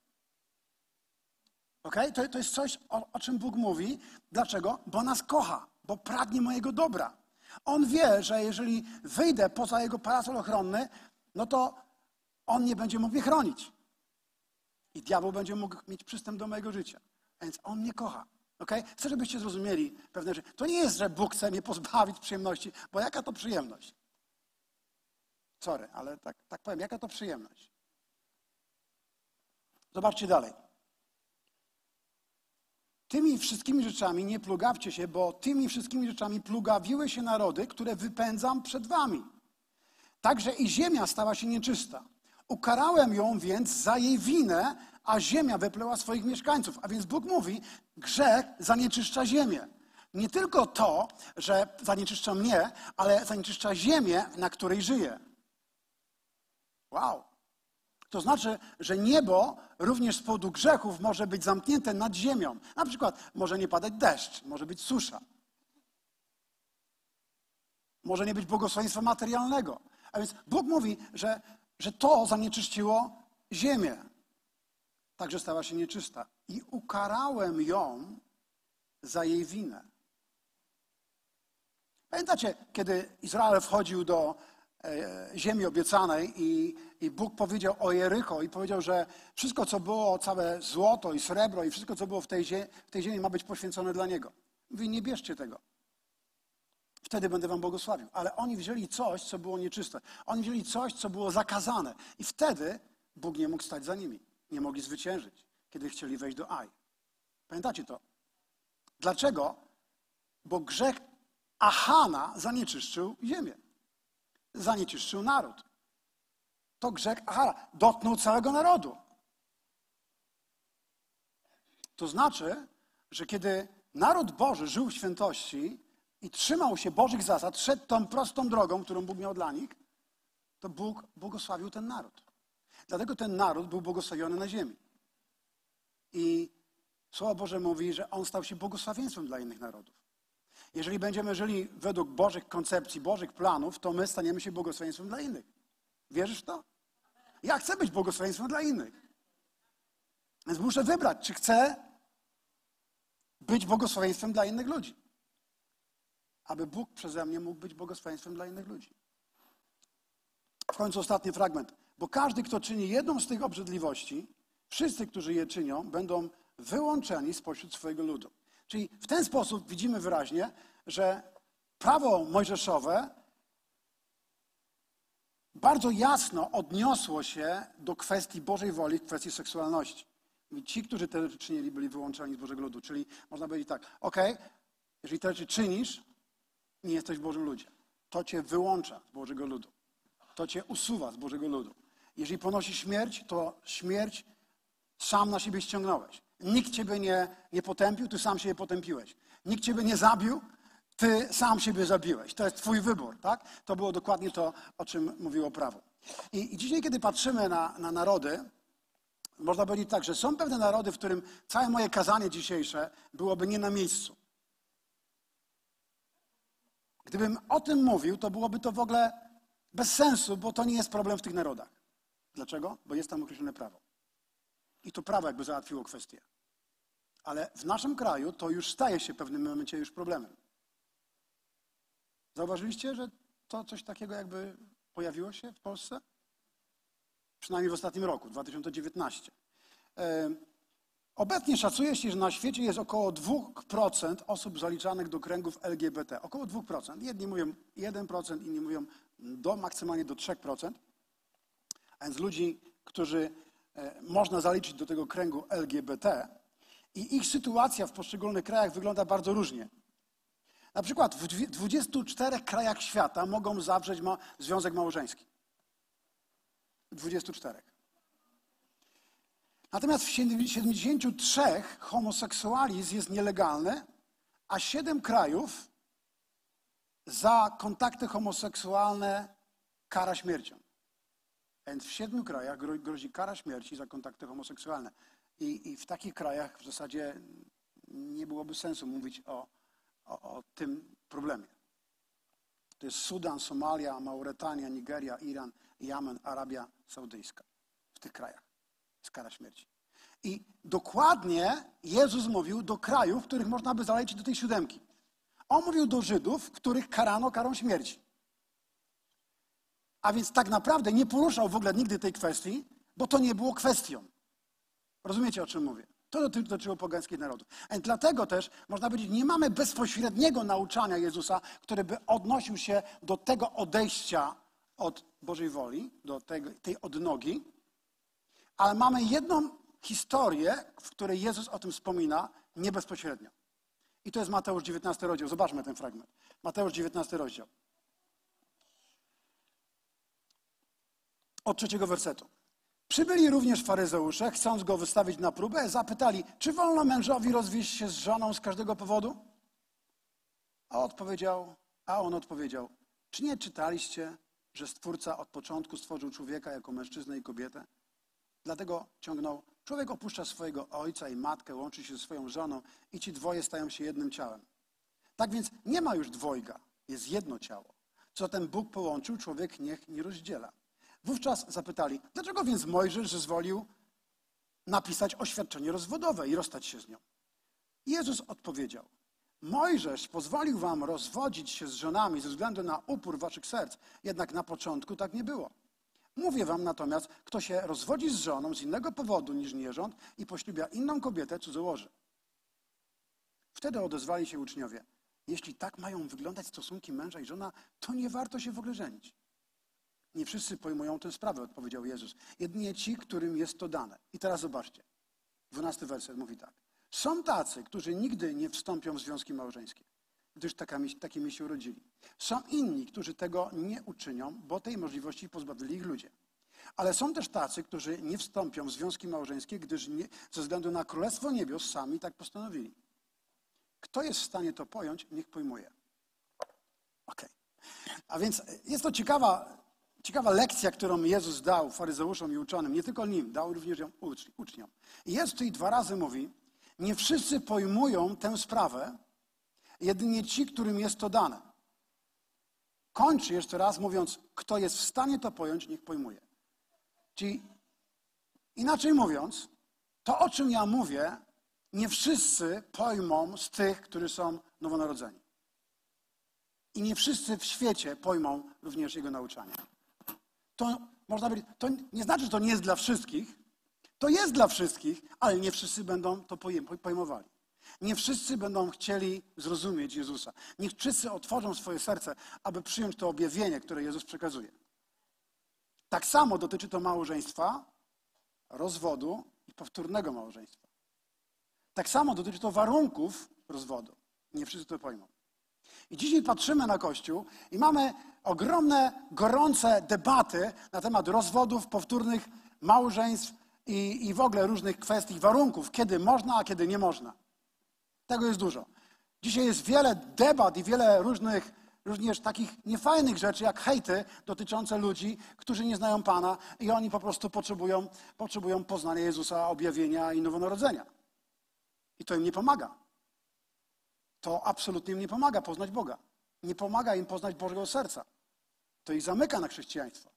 Ok? To, to jest coś, o, o czym Bóg mówi. Dlaczego? Bo nas kocha, bo pragnie mojego dobra. On wie, że jeżeli wyjdę poza Jego parasol ochronny, no to On nie będzie mógł mnie chronić. I diabeł będzie mógł mieć przystęp do mojego życia. Więc On mnie kocha. Okay? Chcę, żebyście zrozumieli pewne rzeczy. To nie jest, że Bóg chce mnie pozbawić przyjemności, bo jaka to przyjemność? Sorry, ale tak, tak powiem, jaka to przyjemność? Zobaczcie dalej. Tymi wszystkimi rzeczami nie plugawcie się, bo tymi wszystkimi rzeczami plugawiły się narody, które wypędzam przed wami. Także i ziemia stała się nieczysta. Ukarałem ją więc za jej winę, a ziemia wypleła swoich mieszkańców. A więc Bóg mówi, grzech zanieczyszcza ziemię. Nie tylko to, że zanieczyszcza mnie, ale zanieczyszcza ziemię, na której żyję. Wow. To znaczy, że niebo również z powodu grzechów może być zamknięte nad ziemią. Na przykład może nie padać deszcz, może być susza. Może nie być błogosławieństwa materialnego. A więc Bóg mówi, że że to zanieczyściło ziemię. Także stała się nieczysta. I ukarałem ją za jej winę. Pamiętacie, kiedy Izrael wchodził do ziemi obiecanej i, i Bóg powiedział o Jericho i powiedział, że wszystko, co było, całe złoto i srebro i wszystko, co było w tej, ziemi, w tej ziemi ma być poświęcone dla Niego. Mówi, nie bierzcie tego. Wtedy będę wam błogosławił. Ale oni wzięli coś, co było nieczyste. Oni wzięli coś, co było zakazane. I wtedy Bóg nie mógł stać za nimi. Nie mogli zwyciężyć, kiedy chcieli wejść do Aj. Pamiętacie to? Dlaczego? Bo grzech Ahana zanieczyszczył ziemię. Zanieczyszczył naród. To grzech Ahana dotknął całego narodu. To znaczy, że kiedy naród Boży żył w świętości, i trzymał się Bożych zasad, szedł tą prostą drogą, którą Bóg miał dla nich, to Bóg błogosławił ten naród. Dlatego ten naród był błogosławiony na ziemi. I Słowo Boże mówi, że on stał się błogosławieństwem dla innych narodów. Jeżeli będziemy żyli według Bożych koncepcji, Bożych planów, to my staniemy się błogosławieństwem dla innych. Wierzysz w to? Ja chcę być błogosławieństwem dla innych. Więc muszę wybrać, czy chcę być błogosławieństwem dla innych ludzi aby Bóg przeze mnie mógł być błogosławieństwem dla innych ludzi. W końcu ostatni fragment. Bo każdy, kto czyni jedną z tych obrzydliwości, wszyscy, którzy je czynią, będą wyłączeni spośród swojego ludu. Czyli w ten sposób widzimy wyraźnie, że prawo mojżeszowe bardzo jasno odniosło się do kwestii Bożej woli kwestii seksualności. I ci, którzy te rzeczy czynili, byli wyłączeni z Bożego ludu. Czyli można powiedzieć tak, ok, jeżeli te rzeczy czynisz, nie jesteś w Bożym ludzie. To cię wyłącza z Bożego ludu. To cię usuwa z Bożego ludu. Jeżeli ponosi śmierć, to śmierć sam na siebie ściągnąłeś. Nikt ciebie nie, nie potępił, ty sam siebie potępiłeś. Nikt ciebie nie zabił, ty sam siebie zabiłeś. To jest twój wybór, tak? To było dokładnie to, o czym mówiło prawo. I, i dzisiaj, kiedy patrzymy na, na narody, można powiedzieć tak, że są pewne narody, w którym całe moje kazanie dzisiejsze byłoby nie na miejscu. Gdybym o tym mówił, to byłoby to w ogóle bez sensu, bo to nie jest problem w tych narodach. Dlaczego? Bo jest tam określone prawo. I to prawo jakby załatwiło kwestię. Ale w naszym kraju to już staje się w pewnym momencie już problemem. Zauważyliście, że to coś takiego jakby pojawiło się w Polsce? Przynajmniej w ostatnim roku, 2019. Obecnie szacuje się, że na świecie jest około 2% osób zaliczanych do kręgów LGBT. Około 2%. Jedni mówią 1%, inni mówią do maksymalnie do 3%. A więc ludzi, którzy e, można zaliczyć do tego kręgu LGBT i ich sytuacja w poszczególnych krajach wygląda bardzo różnie. Na przykład w 24 krajach świata mogą zawrzeć ma związek małżeński. 24. Natomiast w 73 homoseksualizm jest nielegalny, a 7 krajów za kontakty homoseksualne kara śmiercią. Więc w siedmiu krajach grozi kara śmierci za kontakty homoseksualne. I, I, w takich krajach w zasadzie nie byłoby sensu mówić o, o, o tym problemie. To jest Sudan, Somalia, Mauretania, Nigeria, Iran, Jemen, Arabia Saudyjska. W tych krajach jest kara śmierci. I dokładnie Jezus mówił do krajów, których można by zalecić do tej siódemki. On mówił do Żydów, których karano karą śmierci. A więc tak naprawdę nie poruszał w ogóle nigdy tej kwestii, bo to nie było kwestią. Rozumiecie, o czym mówię? To dotyczyło pogańskich narodów. A dlatego też, można powiedzieć, nie mamy bezpośredniego nauczania Jezusa, który by odnosił się do tego odejścia od Bożej woli, do tej odnogi, ale mamy jedną historię, w której Jezus o tym wspomina nie bezpośrednio. I to jest Mateusz 19 rozdział. Zobaczmy ten fragment. Mateusz 19 rozdział. Od trzeciego wersetu. Przybyli również faryzeusze, chcąc go wystawić na próbę, zapytali, czy wolno mężowi rozwieść się z żoną z każdego powodu? A, odpowiedział, a on odpowiedział, czy nie czytaliście, że Stwórca od początku stworzył człowieka jako mężczyznę i kobietę? Dlatego ciągnął, człowiek opuszcza swojego ojca i matkę, łączy się ze swoją żoną i ci dwoje stają się jednym ciałem. Tak więc nie ma już dwojga, jest jedno ciało. Co ten Bóg połączył, człowiek niech nie rozdziela. Wówczas zapytali, dlaczego więc Mojżesz zezwolił napisać oświadczenie rozwodowe i rozstać się z nią? Jezus odpowiedział, Mojżesz pozwolił wam rozwodzić się z żonami ze względu na upór waszych serc, jednak na początku tak nie było. Mówię wam natomiast, kto się rozwodzi z żoną z innego powodu niż nierząd i poślubia inną kobietę, cudzołoży. Wtedy odezwali się uczniowie. Jeśli tak mają wyglądać stosunki męża i żona, to nie warto się w ogóle żenić. Nie wszyscy pojmują tę sprawę, odpowiedział Jezus. Jedynie ci, którym jest to dane. I teraz zobaczcie. Dwunasty werset mówi tak. Są tacy, którzy nigdy nie wstąpią w związki małżeńskie, gdyż takimi, takimi się urodzili. Są inni, którzy tego nie uczynią, bo tej możliwości pozbawili ich ludzie. Ale są też tacy, którzy nie wstąpią w związki małżeńskie, gdyż nie, ze względu na Królestwo Niebios sami tak postanowili. Kto jest w stanie to pojąć, niech pojmuje. Ok. A więc jest to ciekawa Ciekawa lekcja, którą Jezus dał faryzeuszom i uczonym, nie tylko nim, dał również ją uczniom. Jezus tutaj dwa razy mówi, nie wszyscy pojmują tę sprawę, jedynie ci, którym jest to dane. Kończy jeszcze raz mówiąc, kto jest w stanie to pojąć, niech pojmuje. Czyli inaczej mówiąc, to o czym ja mówię, nie wszyscy pojmą z tych, którzy są nowonarodzeni. I nie wszyscy w świecie pojmą również jego nauczania to można powiedzieć, to nie znaczy, że to nie jest dla wszystkich. To jest dla wszystkich, ale nie wszyscy będą to pojmowali. Nie wszyscy będą chcieli zrozumieć Jezusa. Niech wszyscy otworzą swoje serce, aby przyjąć to objawienie, które Jezus przekazuje. Tak samo dotyczy to małżeństwa, rozwodu i powtórnego małżeństwa. Tak samo dotyczy to warunków rozwodu. Nie wszyscy to pojmą. I dzisiaj patrzymy na Kościół i mamy ogromne, gorące debaty na temat rozwodów, powtórnych małżeństw i, i w ogóle różnych kwestii, warunków, kiedy można, a kiedy nie można. Tego jest dużo. Dzisiaj jest wiele debat i wiele różnych, również takich niefajnych rzeczy, jak hejty dotyczące ludzi, którzy nie znają Pana i oni po prostu potrzebują, potrzebują poznania Jezusa, objawienia i nowonarodzenia. I to im nie pomaga. To absolutnie im nie pomaga poznać Boga. Nie pomaga im poznać Bożego serca. To ich zamyka na chrześcijaństwo.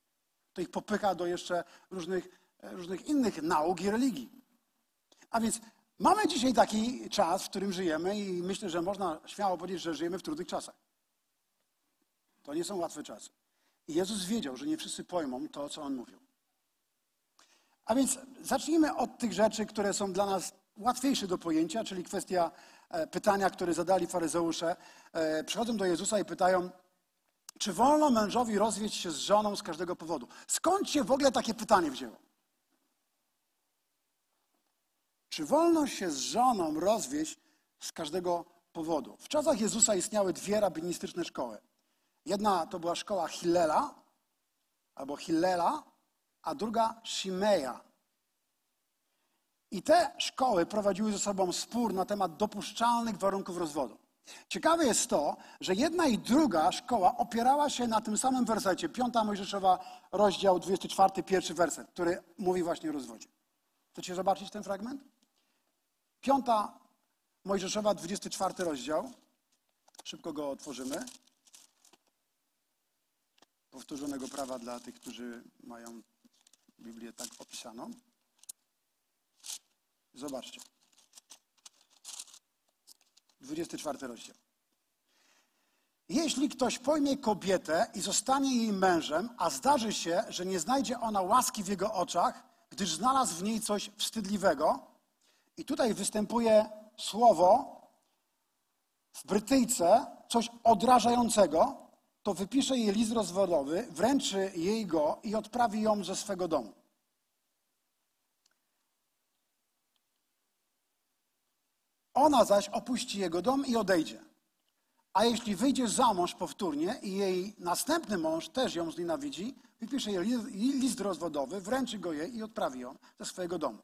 To ich popycha do jeszcze różnych, różnych innych nauk i religii. A więc mamy dzisiaj taki czas, w którym żyjemy i myślę, że można śmiało powiedzieć, że żyjemy w trudnych czasach. To nie są łatwe czasy. I Jezus wiedział, że nie wszyscy pojmą to, co On mówił. A więc zacznijmy od tych rzeczy, które są dla nas łatwiejsze do pojęcia, czyli kwestia e, pytania, które zadali faryzeusze. E, przychodzą do Jezusa i pytają, czy wolno mężowi rozwieść się z żoną z każdego powodu? Skąd się w ogóle takie pytanie wzięło? Czy wolno się z żoną rozwieść z każdego powodu? W czasach Jezusa istniały dwie rabinistyczne szkoły. Jedna to była szkoła Hillela albo Hillela, a druga Shimeja. I te szkoły prowadziły ze sobą spór na temat dopuszczalnych warunków rozwodu. Ciekawe jest to, że jedna i druga szkoła opierała się na tym samym wersecie, 5 Mojżeszowa, rozdział 24, pierwszy werset, który mówi właśnie o rozwodzie. Chcecie zobaczyć ten fragment? 5 Mojżeszowa, 24 rozdział. Szybko go otworzymy. Powtórzonego prawa dla tych, którzy mają Biblię tak opisaną. Zobaczcie. 24 rozdział. Jeśli ktoś pojmie kobietę i zostanie jej mężem, a zdarzy się, że nie znajdzie ona łaski w jego oczach, gdyż znalazł w niej coś wstydliwego, i tutaj występuje słowo w Brytyjce, coś odrażającego, to wypisze jej list rozwodowy, wręczy jej go i odprawi ją ze swego domu. Ona zaś opuści jego dom i odejdzie. A jeśli wyjdzie za mąż powtórnie i jej następny mąż też ją znienawidzi, wypisze jej list rozwodowy, wręczy go jej i odprawi ją ze swojego domu.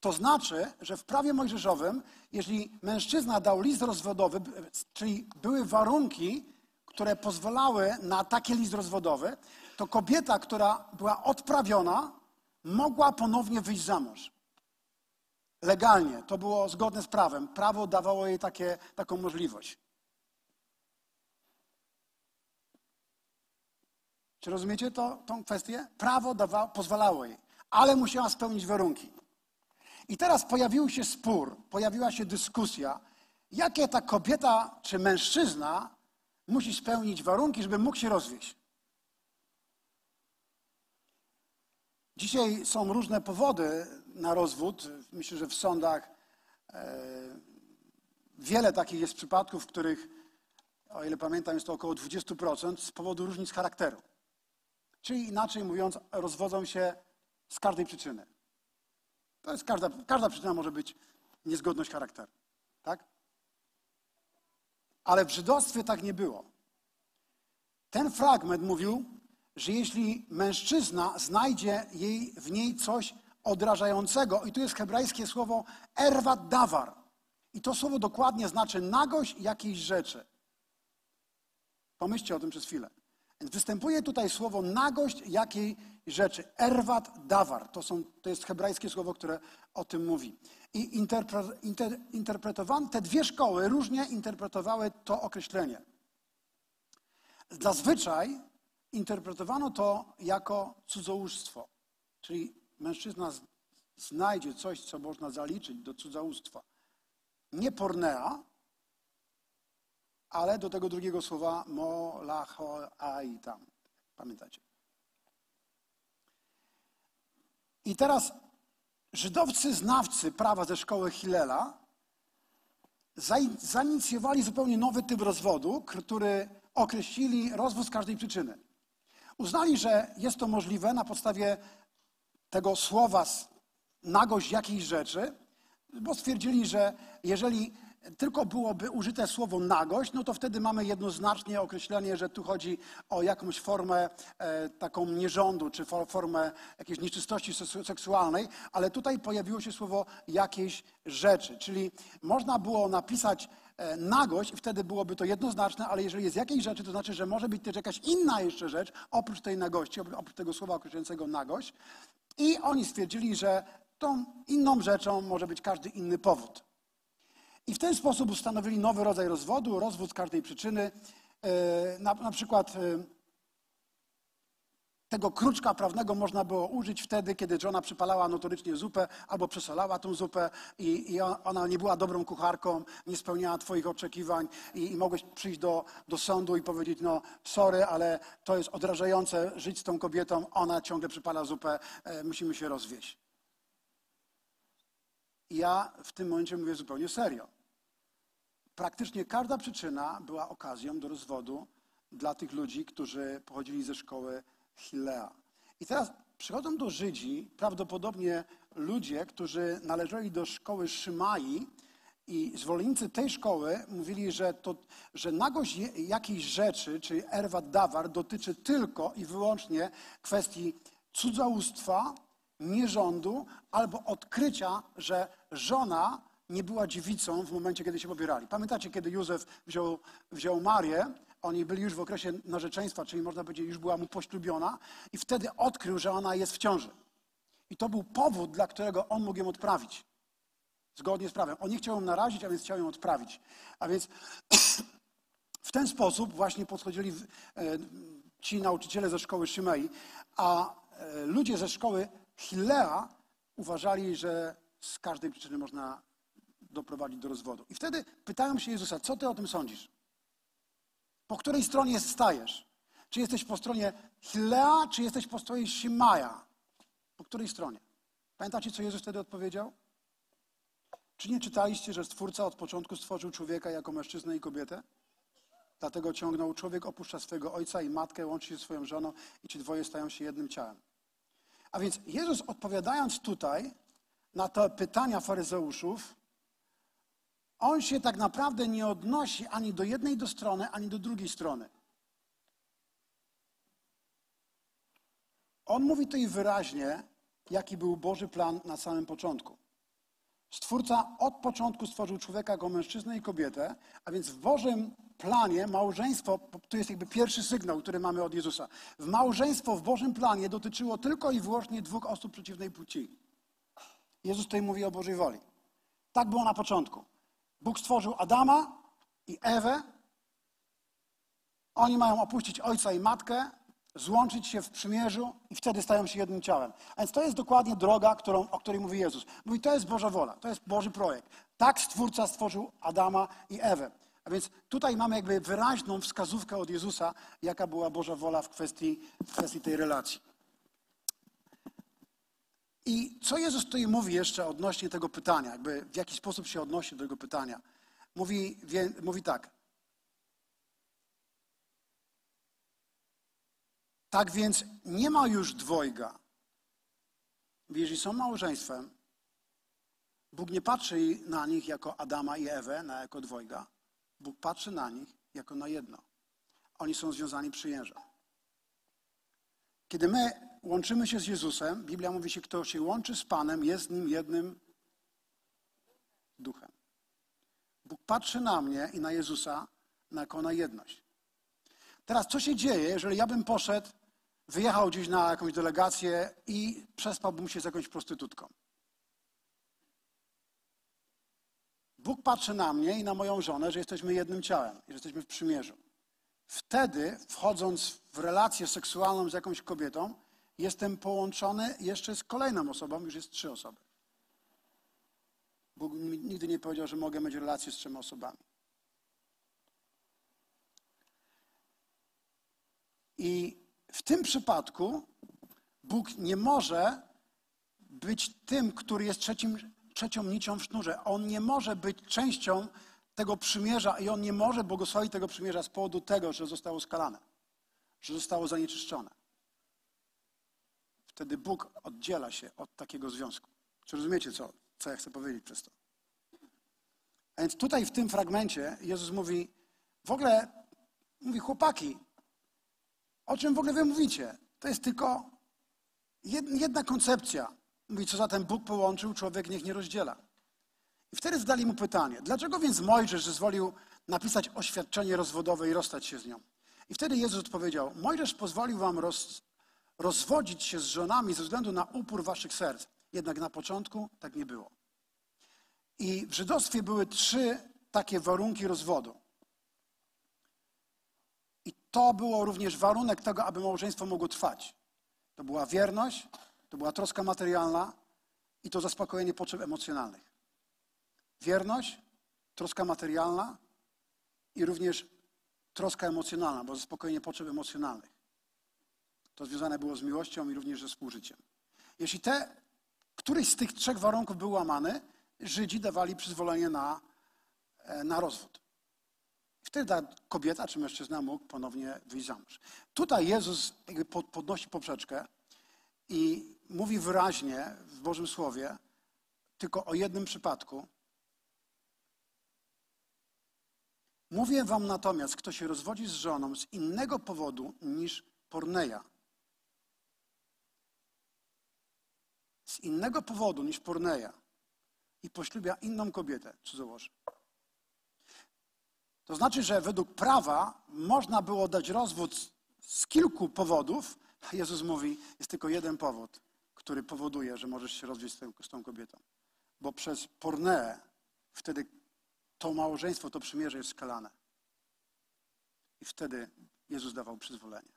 To znaczy, że w prawie mojżeszowym, jeśli mężczyzna dał list rozwodowy, czyli były warunki, które pozwalały na taki list rozwodowy, to kobieta, która była odprawiona, mogła ponownie wyjść za mąż legalnie, to było zgodne z prawem. Prawo dawało jej takie, taką możliwość. Czy rozumiecie to, tą kwestię? Prawo dawa, pozwalało jej, ale musiała spełnić warunki. I teraz pojawił się spór, pojawiła się dyskusja, jakie ta kobieta czy mężczyzna musi spełnić warunki, żeby mógł się rozwieść. Dzisiaj są różne powody na rozwód. Myślę, że w sądach e, wiele takich jest przypadków, w których, o ile pamiętam, jest to około 20% z powodu różnic charakteru. Czyli inaczej mówiąc, rozwodzą się z każdej przyczyny. To jest każda, każda przyczyna może być niezgodność charakteru. Tak? Ale w żydostwie tak nie było. Ten fragment mówił, że jeśli mężczyzna znajdzie jej, w niej coś odrażającego, i tu jest hebrajskie słowo erwat dawar, i to słowo dokładnie znaczy nagość jakiejś rzeczy. Pomyślcie o tym przez chwilę. Więc występuje tutaj słowo nagość jakiej rzeczy. Erwat dawar. To, są, to jest hebrajskie słowo, które o tym mówi. I interpre, inter, te dwie szkoły różnie interpretowały to określenie. Zazwyczaj interpretowano to jako cudzołóstwo, czyli mężczyzna znajdzie coś, co można zaliczyć do cudzołóstwa. Nie pornea, ale do tego drugiego słowa molacho ai tam. Pamiętacie? I teraz żydowcy znawcy prawa ze szkoły Hillela zainicjowali zupełnie nowy typ rozwodu, który określili rozwód z każdej przyczyny. Uznali, że jest to możliwe na podstawie tego słowa nagość jakiejś rzeczy, bo stwierdzili, że jeżeli tylko byłoby użyte słowo nagość, no to wtedy mamy jednoznacznie określenie, że tu chodzi o jakąś formę e, taką nierządu, czy for, formę jakiejś nieczystości seksualnej, ale tutaj pojawiło się słowo jakiejś rzeczy, czyli można było napisać e, nagość i wtedy byłoby to jednoznaczne, ale jeżeli jest jakiejś rzeczy, to znaczy, że może być też jakaś inna jeszcze rzecz, oprócz tej nagości, oprócz tego słowa określającego nagość. I oni stwierdzili, że tą inną rzeczą może być każdy inny powód. I w ten sposób ustanowili nowy rodzaj rozwodu, rozwód z każdej przyczyny. E, na, na przykład e, tego kruczka prawnego można było użyć wtedy, kiedy żona przypalała notorycznie zupę albo przesolała tą zupę i, i ona nie była dobrą kucharką, nie spełniała Twoich oczekiwań i, i mogłeś przyjść do, do sądu i powiedzieć, no sorry, ale to jest odrażające żyć z tą kobietą, ona ciągle przypala zupę, e, musimy się rozwieść. Ja w tym momencie mówię zupełnie serio. Praktycznie każda przyczyna była okazją do rozwodu dla tych ludzi, którzy pochodzili ze szkoły Hillea. I teraz przychodzą do Żydzi prawdopodobnie ludzie, którzy należeli do szkoły Szymai i zwolennicy tej szkoły mówili, że, to, że nagość jakiejś rzeczy, czyli erwat dawar, dotyczy tylko i wyłącznie kwestii cudzołóstwa, nierządu albo odkrycia, że żona nie była dziewicą w momencie, kiedy się pobierali. Pamiętacie, kiedy Józef wziął, wziął Marię, oni byli już w okresie narzeczeństwa, czyli można powiedzieć, już była mu poślubiona i wtedy odkrył, że ona jest w ciąży. I to był powód, dla którego on mógł ją odprawić. Zgodnie z prawem. On nie chciał ją narazić, a więc chciał ją odprawić. A więc w ten sposób właśnie podchodzili e, ci nauczyciele ze szkoły Szymei, a e, ludzie ze szkoły Hillea uważali, że z każdej przyczyny można doprowadzić do rozwodu. I wtedy pytają się Jezusa, co ty o tym sądzisz? Po której stronie stajesz? Czy jesteś po stronie Hillea, czy jesteś po stronie Shimaja? Po której stronie? Pamiętacie, co Jezus wtedy odpowiedział? Czy nie czytaliście, że Stwórca od początku stworzył człowieka jako mężczyznę i kobietę? Dlatego ciągnął, człowiek opuszcza swojego ojca i matkę, łączy się ze swoją żoną i ci dwoje stają się jednym ciałem. A więc Jezus odpowiadając tutaj na te pytania faryzeuszów, on się tak naprawdę nie odnosi ani do jednej do strony, ani do drugiej strony. On mówi tutaj wyraźnie, jaki był Boży plan na samym początku. Stwórca od początku stworzył człowieka jako mężczyznę i kobietę, a więc w Bożym planie małżeństwo, to jest jakby pierwszy sygnał, który mamy od Jezusa. W małżeństwo w Bożym planie dotyczyło tylko i wyłącznie dwóch osób przeciwnej płci. Jezus tutaj mówi o Bożej woli. Tak było na początku. Bóg stworzył Adama i Ewę. Oni mają opuścić ojca i matkę, złączyć się w przymierzu i wtedy stają się jednym ciałem. A więc to jest dokładnie droga, którą, o której mówi Jezus. Mówi, to jest Boża wola, to jest Boży projekt. Tak Stwórca stworzył Adama i Ewę. A więc tutaj mamy jakby wyraźną wskazówkę od Jezusa, jaka była Boża wola w kwestii, w kwestii tej relacji. I co Jezus tutaj mówi jeszcze odnośnie tego pytania, jakby w jaki sposób się odnosi do tego pytania? Mówi, wie, mówi tak. Tak więc nie ma już dwojga. Jeżeli są małżeństwem, Bóg nie patrzy na nich jako Adama i Ewę, na jako dwojga. Bóg patrzy na nich jako na jedno. Oni są związani przyjężem. Kiedy my łączymy się z Jezusem, Biblia mówi się, kto się łączy z Panem, jest Nim jednym duchem. Bóg patrzy na mnie i na Jezusa jako na jedność. Teraz, co się dzieje, jeżeli ja bym poszedł, wyjechał gdzieś na jakąś delegację i przespałbym się z jakąś prostytutką? Bóg patrzy na mnie i na moją żonę, że jesteśmy jednym ciałem, że jesteśmy w przymierzu. Wtedy, wchodząc w relację seksualną z jakąś kobietą, jestem połączony jeszcze z kolejną osobą, już jest trzy osoby. Bóg nigdy nie powiedział, że mogę mieć relację z trzema osobami. I w tym przypadku Bóg nie może być tym, który jest trzecim, trzecią nicią w sznurze. On nie może być częścią tego przymierza i on nie może błogosławić tego przymierza z powodu tego, że zostało skalane, że zostało zanieczyszczone. Wtedy Bóg oddziela się od takiego związku. Czy rozumiecie, co, co ja chcę powiedzieć przez to? A więc tutaj w tym fragmencie Jezus mówi, w ogóle, mówi chłopaki, o czym w ogóle wy mówicie? To jest tylko jedna koncepcja. Mówi, co zatem Bóg połączył, człowiek niech nie rozdziela. I wtedy zadali mu pytanie, dlaczego więc Mojżesz zezwolił napisać oświadczenie rozwodowe i rozstać się z nią? I wtedy Jezus odpowiedział, Mojżesz pozwolił wam roz, rozwodzić się z żonami ze względu na upór waszych serc. Jednak na początku tak nie było. I w żydostwie były trzy takie warunki rozwodu. I to było również warunek tego, aby małżeństwo mogło trwać. To była wierność, to była troska materialna i to zaspokojenie potrzeb emocjonalnych. Wierność, troska materialna i również troska emocjonalna, bo zaspokojenie potrzeb emocjonalnych. To związane było z miłością i również ze współżyciem. Jeśli te, któryś z tych trzech warunków był łamany, Żydzi dawali przyzwolenie na, e, na rozwód. Wtedy ta kobieta czy mężczyzna mógł ponownie wyjść za mąż. Tutaj Jezus podnosi poprzeczkę i mówi wyraźnie w Bożym Słowie tylko o jednym przypadku. Mówię wam natomiast, kto się rozwodzi z żoną z innego powodu niż porneja. Z innego powodu niż porneja i poślubia inną kobietę, cudzołoży. To znaczy, że według prawa można było dać rozwód z kilku powodów, a Jezus mówi, jest tylko jeden powód, który powoduje, że możesz się rozwieść z tą, z tą kobietą. Bo przez pornę wtedy to małżeństwo, to przymierze jest skalane. I wtedy Jezus dawał przyzwolenie.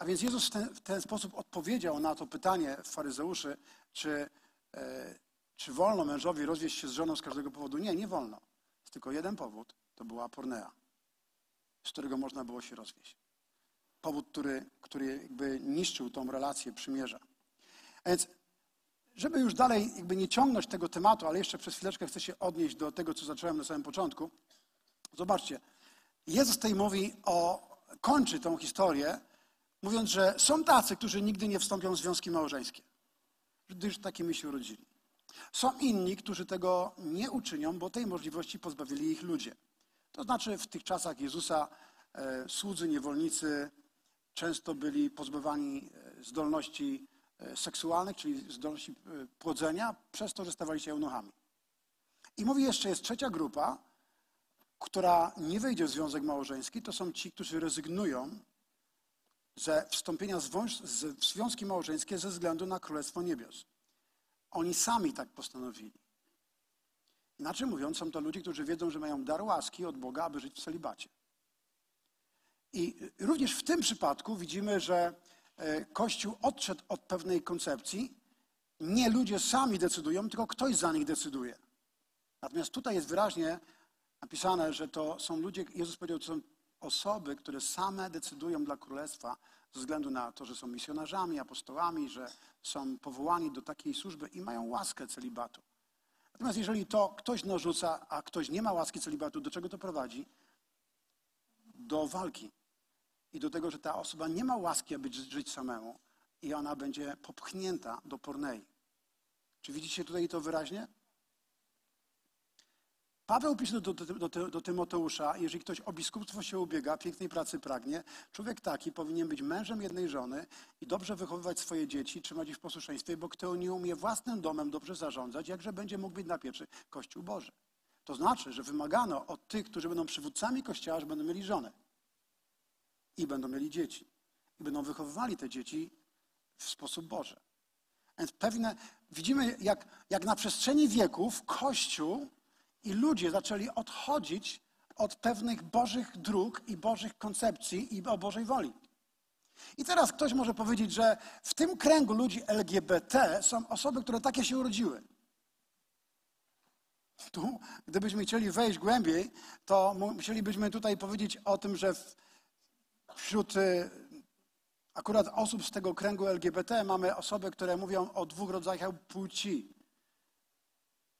A więc Jezus w ten, w ten sposób odpowiedział na to pytanie faryzeuszy, czy, e, czy wolno mężowi rozwieść się z żoną z każdego powodu. Nie, nie wolno. Jest tylko jeden powód. To była pornea, z którego można było się rozwieść. Powód, który, który jakby niszczył tą relację przymierza. A więc, żeby już dalej jakby nie ciągnąć tego tematu, ale jeszcze przez chwileczkę chcę się odnieść do tego, co zacząłem na samym początku. Zobaczcie, Jezus tutaj mówi o, kończy tą historię, mówiąc, że są tacy, którzy nigdy nie wstąpią w związki małżeńskie, gdyż takimi się urodzili. Są inni, którzy tego nie uczynią, bo tej możliwości pozbawili ich ludzie. To znaczy w tych czasach Jezusa e, słudzy, niewolnicy często byli pozbywani e, zdolności e, seksualnych, czyli zdolności płodzenia, przez to, że stawali się eunuchami. I mówi jeszcze, jest trzecia grupa, która nie wejdzie w związek małżeński, to są ci, którzy rezygnują ze wstąpienia w związki małżeńskie ze względu na Królestwo Niebios. Oni sami tak postanowili. Inaczej mówiąc, są to ludzie, którzy wiedzą, że mają dar łaski od Boga, aby żyć w celibacie. I również w tym przypadku widzimy, że e, Kościół odszedł od pewnej koncepcji. Nie ludzie sami decydują, tylko ktoś za nich decyduje. Natomiast tutaj jest wyraźnie napisane, że to są ludzie, Jezus powiedział, to są osoby, które same decydują dla królestwa ze względu na to, że są misjonarzami, apostołami, że są powołani do takiej służby i mają łaskę celibatu. Natomiast jeżeli to ktoś narzuca, a ktoś nie ma łaski celibatu, do czego to prowadzi? Do walki. I do tego, że ta osoba nie ma łaski, aby żyć samemu i ona będzie popchnięta do pornei. Czy widzicie tutaj to wyraźnie? Paweł pisze do, do, do, do Tymoteusza, jeżeli ktoś o biskupstwo się ubiega, pięknej pracy pragnie, człowiek taki powinien być mężem jednej żony i dobrze wychowywać swoje dzieci, trzymać ich w posłuszeństwie, bo kto nie umie własnym domem dobrze zarządzać, jakże będzie mógł być na pieczy Kościół Boży. To znaczy, że wymagano od tych, którzy będą przywódcami Kościoła, że będą mieli żonę i będą mieli dzieci. I będą wychowywali te dzieci w sposób Boży. Więc pewne, widzimy, jak, jak na przestrzeni wieków Kościół i ludzie zaczęli odchodzić od pewnych Bożych dróg i Bożych koncepcji i o Bożej woli. I teraz ktoś może powiedzieć, że w tym kręgu ludzi LGBT są osoby, które takie się urodziły. Tu, gdybyśmy chcieli wejść głębiej, to musielibyśmy tutaj powiedzieć o tym, że wśród y, akurat osób z tego kręgu LGBT mamy osoby, które mówią o dwóch rodzajach płci.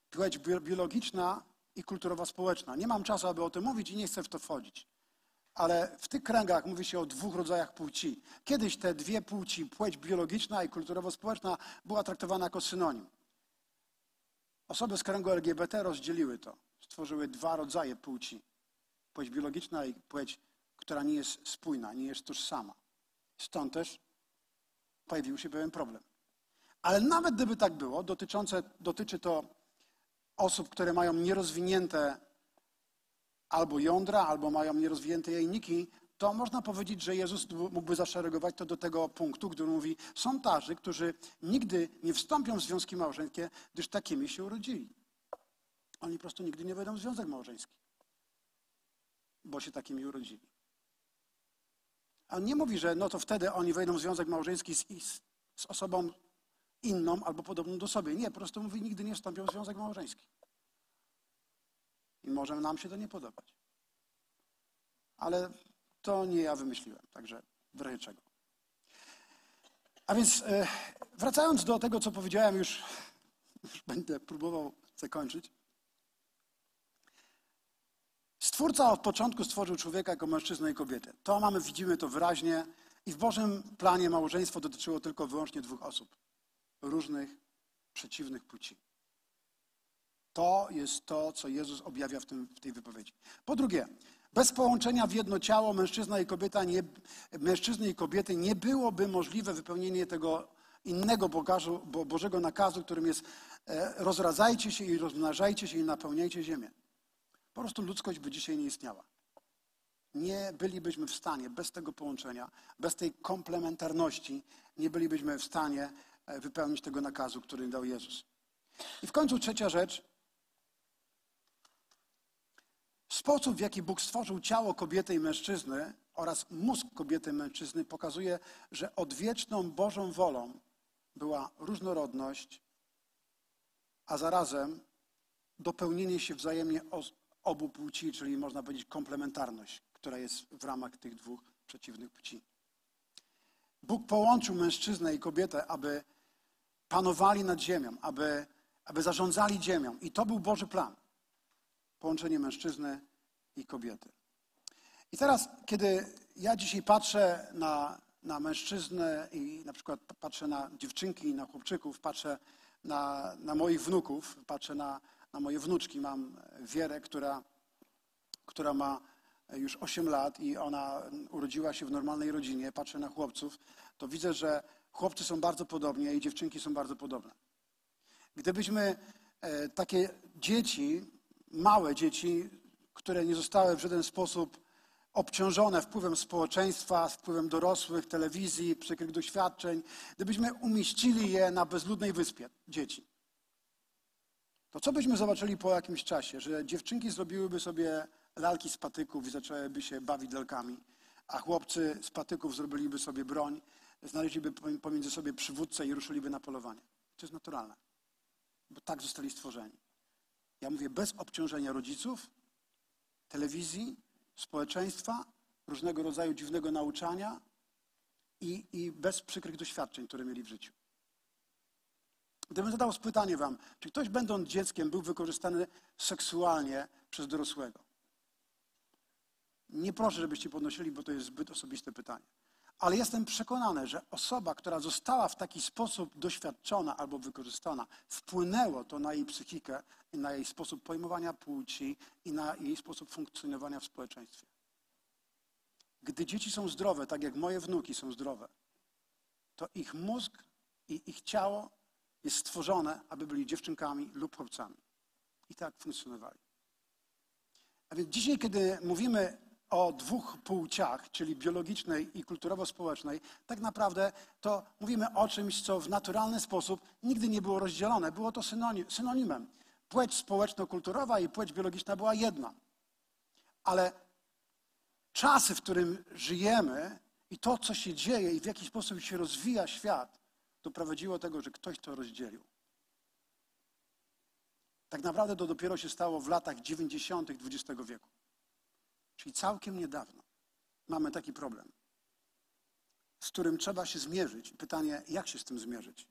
Płeć biologiczna i kulturowo-społeczna. Nie mam czasu, aby o tym mówić i nie chcę w to wchodzić. Ale w tych kręgach mówi się o dwóch rodzajach płci. Kiedyś te dwie płci, płeć biologiczna i kulturowo-społeczna, była traktowana jako synonim. Osoby z kręgu LGBT rozdzieliły to. Stworzyły dwa rodzaje płci. Płeć biologiczna i płeć, która nie jest spójna, nie jest tożsama. Stąd też pojawił się pewien problem. Ale nawet gdyby tak było, dotyczy to osób, które mają nierozwinięte albo jądra, albo mają nierozwinięte jajniki, to można powiedzieć, że Jezus mógłby zaszeregować to do tego punktu, który mówi, są tarzy, którzy nigdy nie wstąpią w związki małżeńskie, gdyż takimi się urodzili. Oni po prostu nigdy nie wejdą w związek małżeński, bo się takimi urodzili. A nie mówi, że no to wtedy oni wejdą w związek małżeński z, z osobą inną albo podobną do sobie. Nie, po prostu mówi, nigdy nie wstąpią w związek małżeński. I może nam się to nie podobać. Ale to nie ja wymyśliłem, także w razie czego. A więc e, wracając do tego, co powiedziałem, już, już będę próbował zakończyć. Stwórca od początku stworzył człowieka jako mężczyznę i kobietę. To mamy, widzimy to wyraźnie. I w Bożym planie małżeństwo dotyczyło tylko wyłącznie dwóch osób. Różnych, przeciwnych płci. To jest to, co Jezus objawia w, tym, w tej wypowiedzi. Po drugie, bez połączenia w jedno ciało mężczyzna i, kobieta nie, mężczyzny i kobiety nie byłoby możliwe wypełnienie tego innego Bogażu, bo Bożego nakazu, którym jest e, rozradzajcie się i rozmnażajcie się i napełniajcie ziemię. Po prostu ludzkość by dzisiaj nie istniała. Nie bylibyśmy w stanie bez tego połączenia, bez tej komplementarności, nie bylibyśmy w stanie wypełnić tego nakazu, który dał Jezus. I w końcu trzecia rzecz. Sposób, w jaki Bóg stworzył ciało kobiety i mężczyzny oraz mózg kobiety i mężczyzny pokazuje, że odwieczną Bożą wolą była różnorodność, a zarazem dopełnienie się wzajemnie obu płci, czyli można powiedzieć komplementarność, która jest w ramach tych dwóch przeciwnych płci. Bóg połączył mężczyznę i kobietę, aby panowali nad ziemią, aby, aby zarządzali ziemią. I to był Boży plan. Połączenie mężczyzny i kobiety. I teraz, kiedy ja dzisiaj patrzę na, na mężczyznę i na przykład patrzę na dziewczynki i na chłopczyków, patrzę na, na moich wnuków, patrzę na, na moje wnuczki. Mam Wierę, która, która ma już 8 lat i ona urodziła się w normalnej rodzinie. Patrzę na chłopców, to widzę, że chłopcy są bardzo podobni, a i dziewczynki są bardzo podobne. Gdybyśmy e, takie dzieci, małe dzieci, które nie zostały w żaden sposób obciążone wpływem społeczeństwa, wpływem dorosłych, telewizji, przykrych doświadczeń, gdybyśmy umieścili je na bezludnej wyspie, dzieci, to co byśmy zobaczyli po jakimś czasie? Że dziewczynki zrobiłyby sobie lalki z patyków i zaczęłyby się bawić lalkami, a chłopcy z patyków zrobiliby sobie broń, znaleźliby pomiędzy sobie przywódcę i ruszyliby na polowanie. To jest naturalne, bo tak zostali stworzeni. Ja mówię bez obciążenia rodziców, telewizji, społeczeństwa, różnego rodzaju dziwnego nauczania i, i bez przykrych doświadczeń, które mieli w życiu. Gdybym zadał pytanie wam, czy ktoś będąc dzieckiem był wykorzystany seksualnie przez dorosłego? Nie proszę, żebyście podnosili, bo to jest zbyt osobiste pytanie. Ale jestem przekonany, że osoba, która została w taki sposób doświadczona albo wykorzystana, wpłynęło to na jej psychikę i na jej sposób pojmowania płci i na jej sposób funkcjonowania w społeczeństwie. Gdy dzieci są zdrowe, tak jak moje wnuki są zdrowe, to ich mózg i ich ciało jest stworzone, aby byli dziewczynkami lub chłopcami. I tak funkcjonowali. A więc dzisiaj, kiedy mówimy o dwóch płciach, czyli biologicznej i kulturowo-społecznej, tak naprawdę to mówimy o czymś, co w naturalny sposób nigdy nie było rozdzielone. Było to synonimem. Płeć społeczno-kulturowa i płeć biologiczna była jedna. Ale czasy, w którym żyjemy i to, co się dzieje i w jaki sposób się rozwija świat, doprowadziło do tego, że ktoś to rozdzielił. Tak naprawdę to dopiero się stało w latach 90. XX wieku. Czyli całkiem niedawno mamy taki problem, z którym trzeba się zmierzyć. Pytanie, jak się z tym zmierzyć?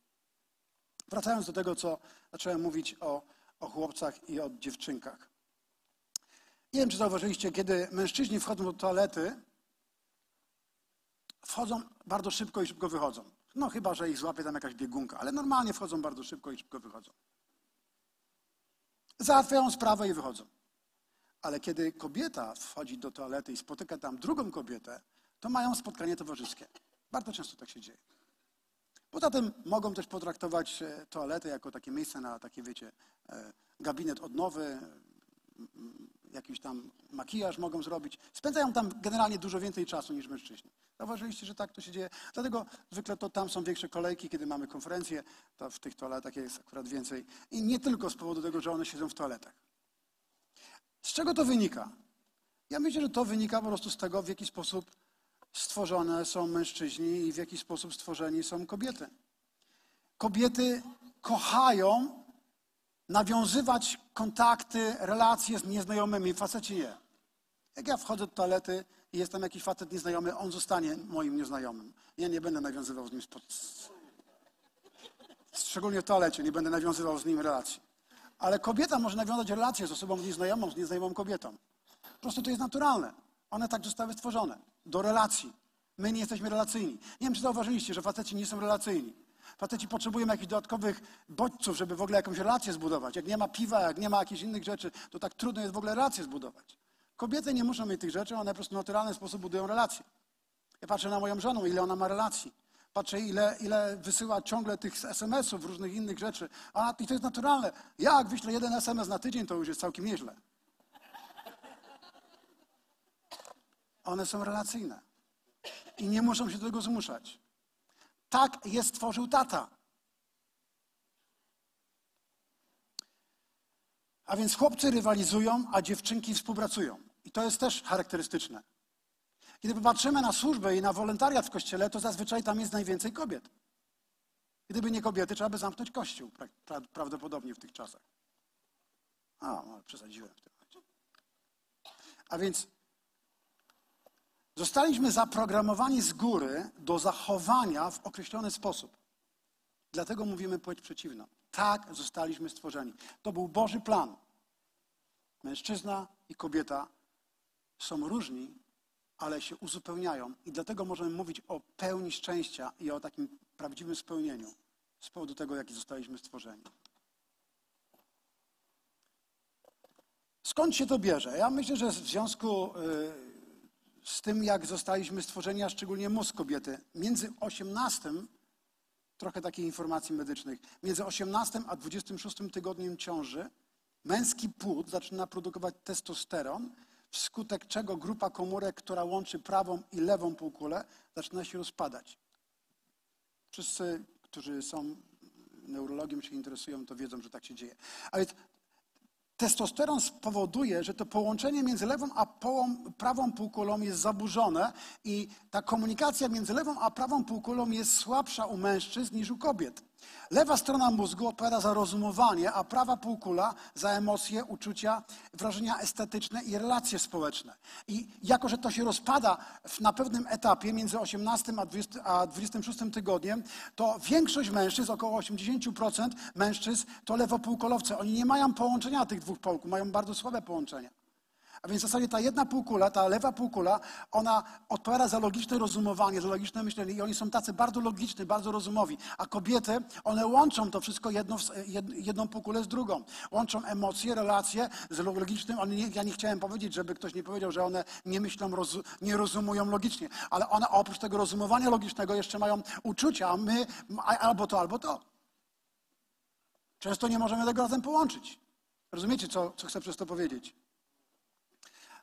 Wracając do tego, co zacząłem mówić o, o chłopcach i o dziewczynkach. Nie wiem, czy zauważyliście, kiedy mężczyźni wchodzą do toalety, wchodzą bardzo szybko i szybko wychodzą. No chyba, że ich złapie tam jakaś biegunka, ale normalnie wchodzą bardzo szybko i szybko wychodzą. Załatwiają sprawę i wychodzą. Ale kiedy kobieta wchodzi do toalety i spotyka tam drugą kobietę, to mają spotkanie towarzyskie. Bardzo często tak się dzieje. Poza tym mogą też potraktować e, toaletę jako takie miejsce na takie, wiecie, e, gabinet odnowy, jakiś tam makijaż mogą zrobić. Spędzają tam generalnie dużo więcej czasu niż mężczyźni. Zauważyliście, że tak to się dzieje? Dlatego zwykle to tam są większe kolejki, kiedy mamy konferencje, to w tych toaletach jest akurat więcej. I nie tylko z powodu tego, że one siedzą w toaletach. Z czego to wynika? Ja myślę, że to wynika po prostu z tego, w jaki sposób stworzone są mężczyźni i w jaki sposób stworzeni są kobiety. Kobiety kochają nawiązywać kontakty, relacje z nieznajomymi, faceci nie. Jak ja wchodzę do toalety i jest tam jakiś facet nieznajomy, on zostanie moim nieznajomym. Ja nie będę nawiązywał z nim, spod... szczególnie w toalecie, nie będę nawiązywał z nim relacji. Ale kobieta może nawiązać relacje z osobą nieznajomą, z nieznajomą kobietą. Po prostu to jest naturalne. One tak zostały stworzone. Do relacji. My nie jesteśmy relacyjni. Nie wiem, czy zauważyliście, że faceci nie są relacyjni. Faceci potrzebują jakichś dodatkowych bodźców, żeby w ogóle jakąś relację zbudować. Jak nie ma piwa, jak nie ma jakichś innych rzeczy, to tak trudno jest w ogóle relację zbudować. Kobiety nie muszą mieć tych rzeczy, one po prostu w naturalny sposób budują relacje. Ja patrzę na moją żonę, ile ona ma relacji. Patrzę, ile, ile wysyła ciągle tych SMS-ów, różnych innych rzeczy. A i to jest naturalne. Ja, jak wyślę jeden SMS na tydzień, to już jest całkiem nieźle. One są relacyjne. I nie muszą się do tego zmuszać. Tak je stworzył tata. A więc chłopcy rywalizują, a dziewczynki współpracują. I to jest też charakterystyczne. Kiedy popatrzymy na służbę i na wolontariat w kościele, to zazwyczaj tam jest najwięcej kobiet. Gdyby nie kobiety, trzeba by zamknąć kościół pra prawdopodobnie w tych czasach. A, no, przesadziłem w tym momencie. A więc zostaliśmy zaprogramowani z góry do zachowania w określony sposób. Dlatego mówimy płeć przeciwną. Tak zostaliśmy stworzeni. To był Boży plan. Mężczyzna i kobieta są różni, ale się uzupełniają i dlatego możemy mówić o pełni szczęścia i o takim prawdziwym spełnieniu z powodu tego, jaki zostaliśmy stworzeni. Skąd się to bierze? Ja myślę, że w związku y, z tym, jak zostaliśmy stworzeni, a szczególnie mózg kobiety, między 18, trochę takich informacji medycznych, między 18 a 26 tygodniem ciąży męski płód zaczyna produkować testosteron, wskutek czego grupa komórek, która łączy prawą i lewą półkulę, zaczyna się rozpadać. Wszyscy, którzy są neurologiem, się interesują, to wiedzą, że tak się dzieje. A więc testosteron spowoduje, że to połączenie między lewą a prawą półkulą jest zaburzone i ta komunikacja między lewą a prawą półkulą jest słabsza u mężczyzn niż u kobiet. Lewa strona mózgu odpowiada za rozumowanie, a prawa półkula za emocje, uczucia, wrażenia estetyczne i relacje społeczne. I jako, że to się rozpada na pewnym etapie między 18 a, 20, a 26 tygodniem, to większość mężczyzn, około 80% mężczyzn, to lewopółkolowce. Oni nie mają połączenia tych dwóch półkul, mają bardzo słabe połączenia. A więc w zasadzie ta jedna półkula, ta lewa półkula, ona odpowiada za logiczne rozumowanie, za logiczne myślenie i oni są tacy bardzo logiczni, bardzo rozumowi. A kobiety, one łączą to wszystko jedno, jedną półkulę z drugą. Łączą emocje, relacje z logicznym. One nie, ja nie chciałem powiedzieć, żeby ktoś nie powiedział, że one nie myślą, nie rozumują logicznie. Ale one oprócz tego rozumowania logicznego jeszcze mają uczucia, my albo to, albo to. Często nie możemy tego razem połączyć. Rozumiecie, co, co chcę przez to powiedzieć?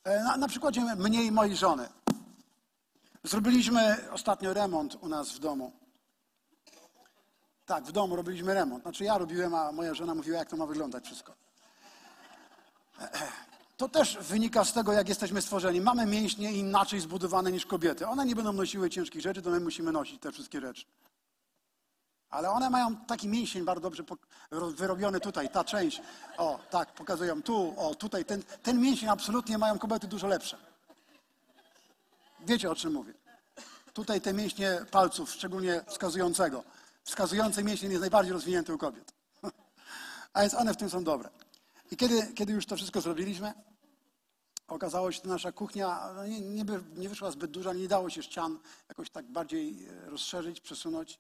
E, na, na przykładzie mnie i mojej żony. Zrobiliśmy ostatnio remont u nas w domu. Tak, w domu robiliśmy remont. Znaczy ja robiłem, a moja żona mówiła, jak to ma wyglądać wszystko. To też wynika z tego, jak jesteśmy stworzeni. Mamy mięśnie inaczej zbudowane niż kobiety. One nie będą nosiły ciężkich rzeczy, to my musimy nosić te wszystkie rzeczy. Ale one mają taki mięsień bardzo dobrze wyrobiony tutaj, ta część. O, tak, pokazują tu, o, tutaj. Ten, ten mięsień absolutnie mają kobiety dużo lepsze. Wiecie, o czym mówię. Tutaj te mięśnie palców, szczególnie wskazującego. Wskazujący mięsień jest najbardziej rozwinięty u kobiet. A więc one w tym są dobre. I kiedy, kiedy już to wszystko zrobiliśmy, okazało się, że nasza kuchnia no nie, nie, nie wyszła zbyt duża, nie dało się ścian jakoś tak bardziej e, rozszerzyć, przesunąć.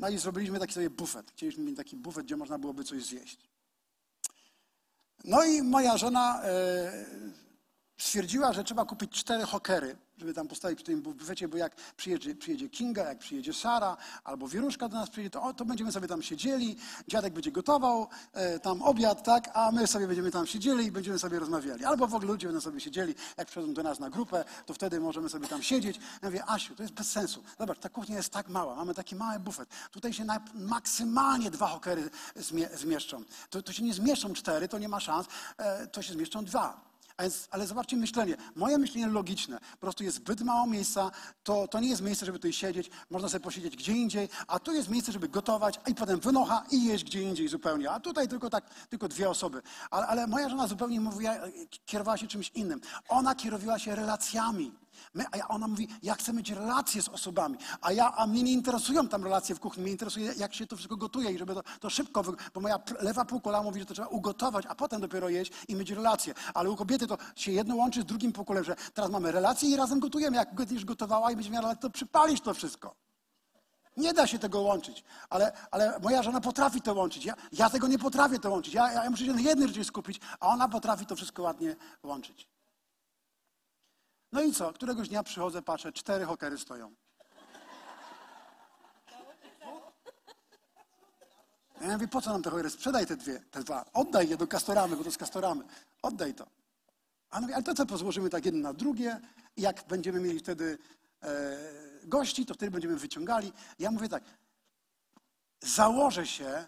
No i zrobiliśmy taki sobie bufet. Chcieliśmy mieć taki bufet, gdzie można byłoby coś zjeść. No i moja żona e, stwierdziła, że trzeba kupić cztery hokery, żeby tam postawić przy tym bufecie, bo jak przyjedzie, przyjedzie Kinga, jak przyjedzie Sara, albo Wieruszka do nas przyjedzie, to, o, to będziemy sobie tam siedzieli, dziadek będzie gotował e, tam obiad, tak, a my sobie będziemy tam siedzieli i będziemy sobie rozmawiali. Albo w ogóle ludzie będą sobie siedzieli, jak przychodzą do nas na grupę, to wtedy możemy sobie tam siedzieć. Ja mówię, Asiu, to jest bez sensu. Zobacz, ta kuchnia jest tak mała, mamy taki mały bufet. Tutaj się na, maksymalnie dwa hokery zmie, zmieszczą. To, to się nie zmieszczą cztery, to nie ma szans, e, to się zmieszczą dwa. Ale zobaczcie myślenie. Moje myślenie logiczne. Po prostu jest zbyt mało miejsca. To, to nie jest miejsce, żeby tutaj siedzieć. Można sobie posiedzieć gdzie indziej. A tu jest miejsce, żeby gotować, a i potem wynocha i jeść gdzie indziej zupełnie. A tutaj tylko tak, tylko dwie osoby. Ale, ale moja żona zupełnie mówiła, kierowała się czymś innym. Ona kierowała się relacjami. My, a ona mówi, ja chcę mieć relacje z osobami, a, ja, a mnie nie interesują tam relacje w kuchni, mnie interesuje, jak się to wszystko gotuje i żeby to, to szybko, bo moja lewa półkula mówi, że to trzeba ugotować, a potem dopiero jeść i mieć relacje. Ale u kobiety to się jedno łączy z drugim półkulem, że teraz mamy relacje i razem gotujemy. Jak będziesz gotowała i będziesz miała relacje, to przypalisz to wszystko. Nie da się tego łączyć, ale, ale moja żona potrafi to łączyć. Ja, ja tego nie potrafię to łączyć. Ja, ja muszę się na jednej rzeczy skupić, a ona potrafi to wszystko ładnie łączyć. No i co? Któregoś dnia przychodzę, patrzę, cztery hokery stoją. Ja mówię, po co nam te hokery? Sprzedaj te dwie, te dwa. Oddaj je do kastoramy, bo to z kastoramy. Oddaj to. A ale to co, pozłożymy tak jedno na drugie i jak będziemy mieli wtedy e, gości, to wtedy będziemy wyciągali. Ja mówię tak, założę się,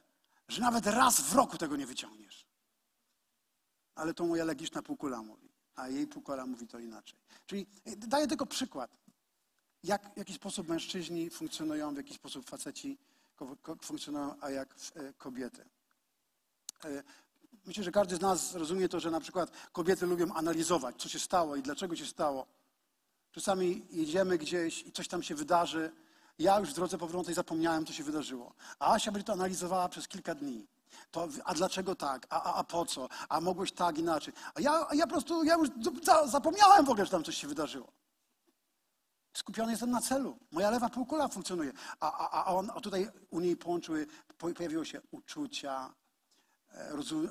że nawet raz w roku tego nie wyciągniesz. Ale to moja legiczna półkula mówi a jej półkula mówi to inaczej. Czyli daję tylko przykład, jak, w jaki sposób mężczyźni funkcjonują, w jaki sposób faceci funkcjonują, a jak e, kobiety. E, myślę, że każdy z nas rozumie to, że na przykład kobiety lubią analizować, co się stało i dlaczego się stało. Czasami jedziemy gdzieś i coś tam się wydarzy. Ja już w drodze powrotnej zapomniałem, co się wydarzyło. A Asia będzie to analizowała przez kilka dni. To, a dlaczego tak? A, a, a po co? A mogłeś tak inaczej? A ja, ja po prostu, ja już zapomniałem w ogóle, że tam coś się wydarzyło. Skupiony jestem na celu. Moja lewa półkula funkcjonuje. A, a, a, on, a tutaj u niej połączyły, pojawiło się uczucia,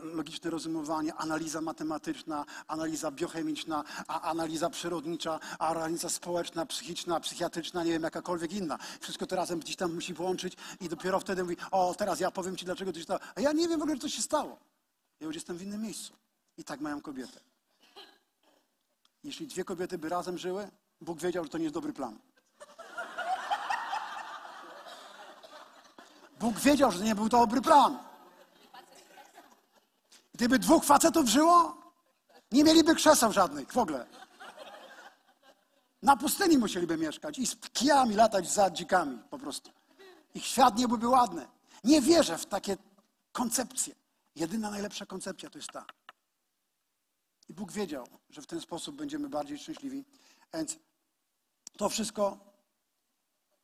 logiczne rozumowanie, analiza matematyczna, analiza biochemiczna, a analiza przyrodnicza, analiza społeczna, psychiczna, psychiatryczna, nie wiem, jakakolwiek inna. Wszystko to razem gdzieś tam musi połączyć i dopiero wtedy mówi, o, teraz ja powiem ci, dlaczego to się stało. A ja nie wiem w ogóle, co się stało. Ja już jestem w innym miejscu. I tak mają kobiety. Jeśli dwie kobiety by razem żyły, Bóg wiedział, że to nie jest dobry plan. Bóg wiedział, że nie był to dobry plan. Gdyby dwóch facetów żyło, nie mieliby krzeseł żadnych w ogóle. Na pustyni musieliby mieszkać i z kijami latać za dzikami po prostu. Ich świat nie byłby ładny. Nie wierzę w takie koncepcje. Jedyna najlepsza koncepcja to jest ta. I Bóg wiedział, że w ten sposób będziemy bardziej szczęśliwi. Więc to wszystko,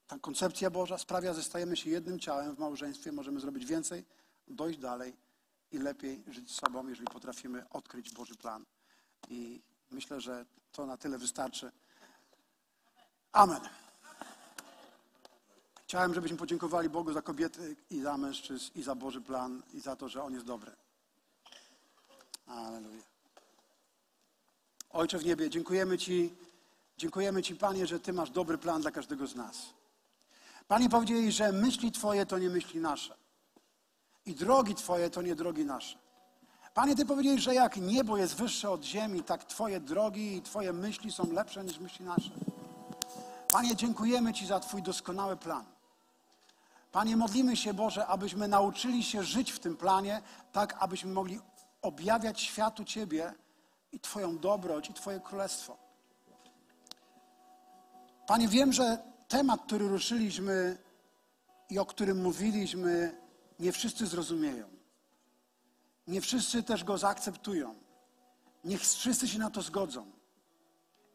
ta koncepcja Boża sprawia, że stajemy się jednym ciałem w małżeństwie, możemy zrobić więcej, dojść dalej i lepiej żyć sobą, jeżeli potrafimy odkryć Boży plan. I myślę, że to na tyle wystarczy. Amen. Chciałem, żebyśmy podziękowali Bogu za kobiety i za mężczyzn, i za Boży plan, i za to, że On jest dobry. Aleluja. Ojcze w niebie, dziękujemy Ci, dziękujemy Ci, Panie, że Ty masz dobry plan dla każdego z nas. Panie powiedzieli, że myśli Twoje to nie myśli nasze. I drogi Twoje to nie drogi nasze. Panie, Ty powiedziałeś, że jak niebo jest wyższe od ziemi, tak Twoje drogi i Twoje myśli są lepsze niż myśli nasze. Panie, dziękujemy Ci za Twój doskonały plan. Panie, modlimy się, Boże, abyśmy nauczyli się żyć w tym planie, tak abyśmy mogli objawiać światu Ciebie i Twoją dobroć i Twoje królestwo. Panie, wiem, że temat, który ruszyliśmy i o którym mówiliśmy, nie wszyscy zrozumieją. Nie wszyscy też go zaakceptują. Niech wszyscy się na to zgodzą.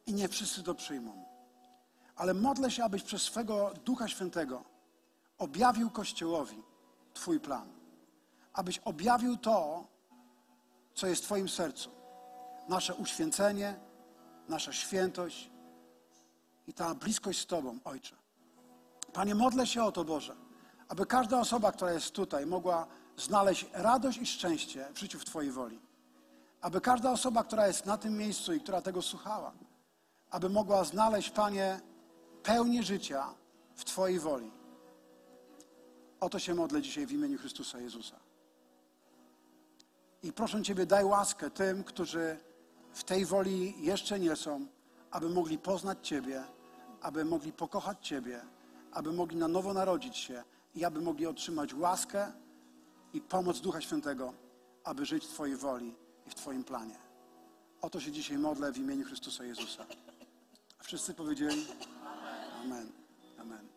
I nie wszyscy to przyjmą. Ale modlę się, abyś przez swego Ducha Świętego objawił Kościołowi Twój plan. Abyś objawił to, co jest w Twoim sercu. Nasze uświęcenie, nasza świętość i ta bliskość z Tobą, Ojcze. Panie, modlę się o to, Boże aby każda osoba, która jest tutaj, mogła znaleźć radość i szczęście w życiu w Twojej woli. Aby każda osoba, która jest na tym miejscu i która tego słuchała, aby mogła znaleźć, Panie, pełnię życia w Twojej woli. O to się modlę dzisiaj w imieniu Chrystusa Jezusa. I proszę Ciebie, daj łaskę tym, którzy w tej woli jeszcze nie są, aby mogli poznać Ciebie, aby mogli pokochać Ciebie, aby mogli na nowo narodzić się i aby mogli otrzymać łaskę i pomoc Ducha Świętego, aby żyć w Twojej woli i w Twoim planie. O to się dzisiaj modlę w imieniu Chrystusa Jezusa. Wszyscy powiedzieli? Amen. Amen.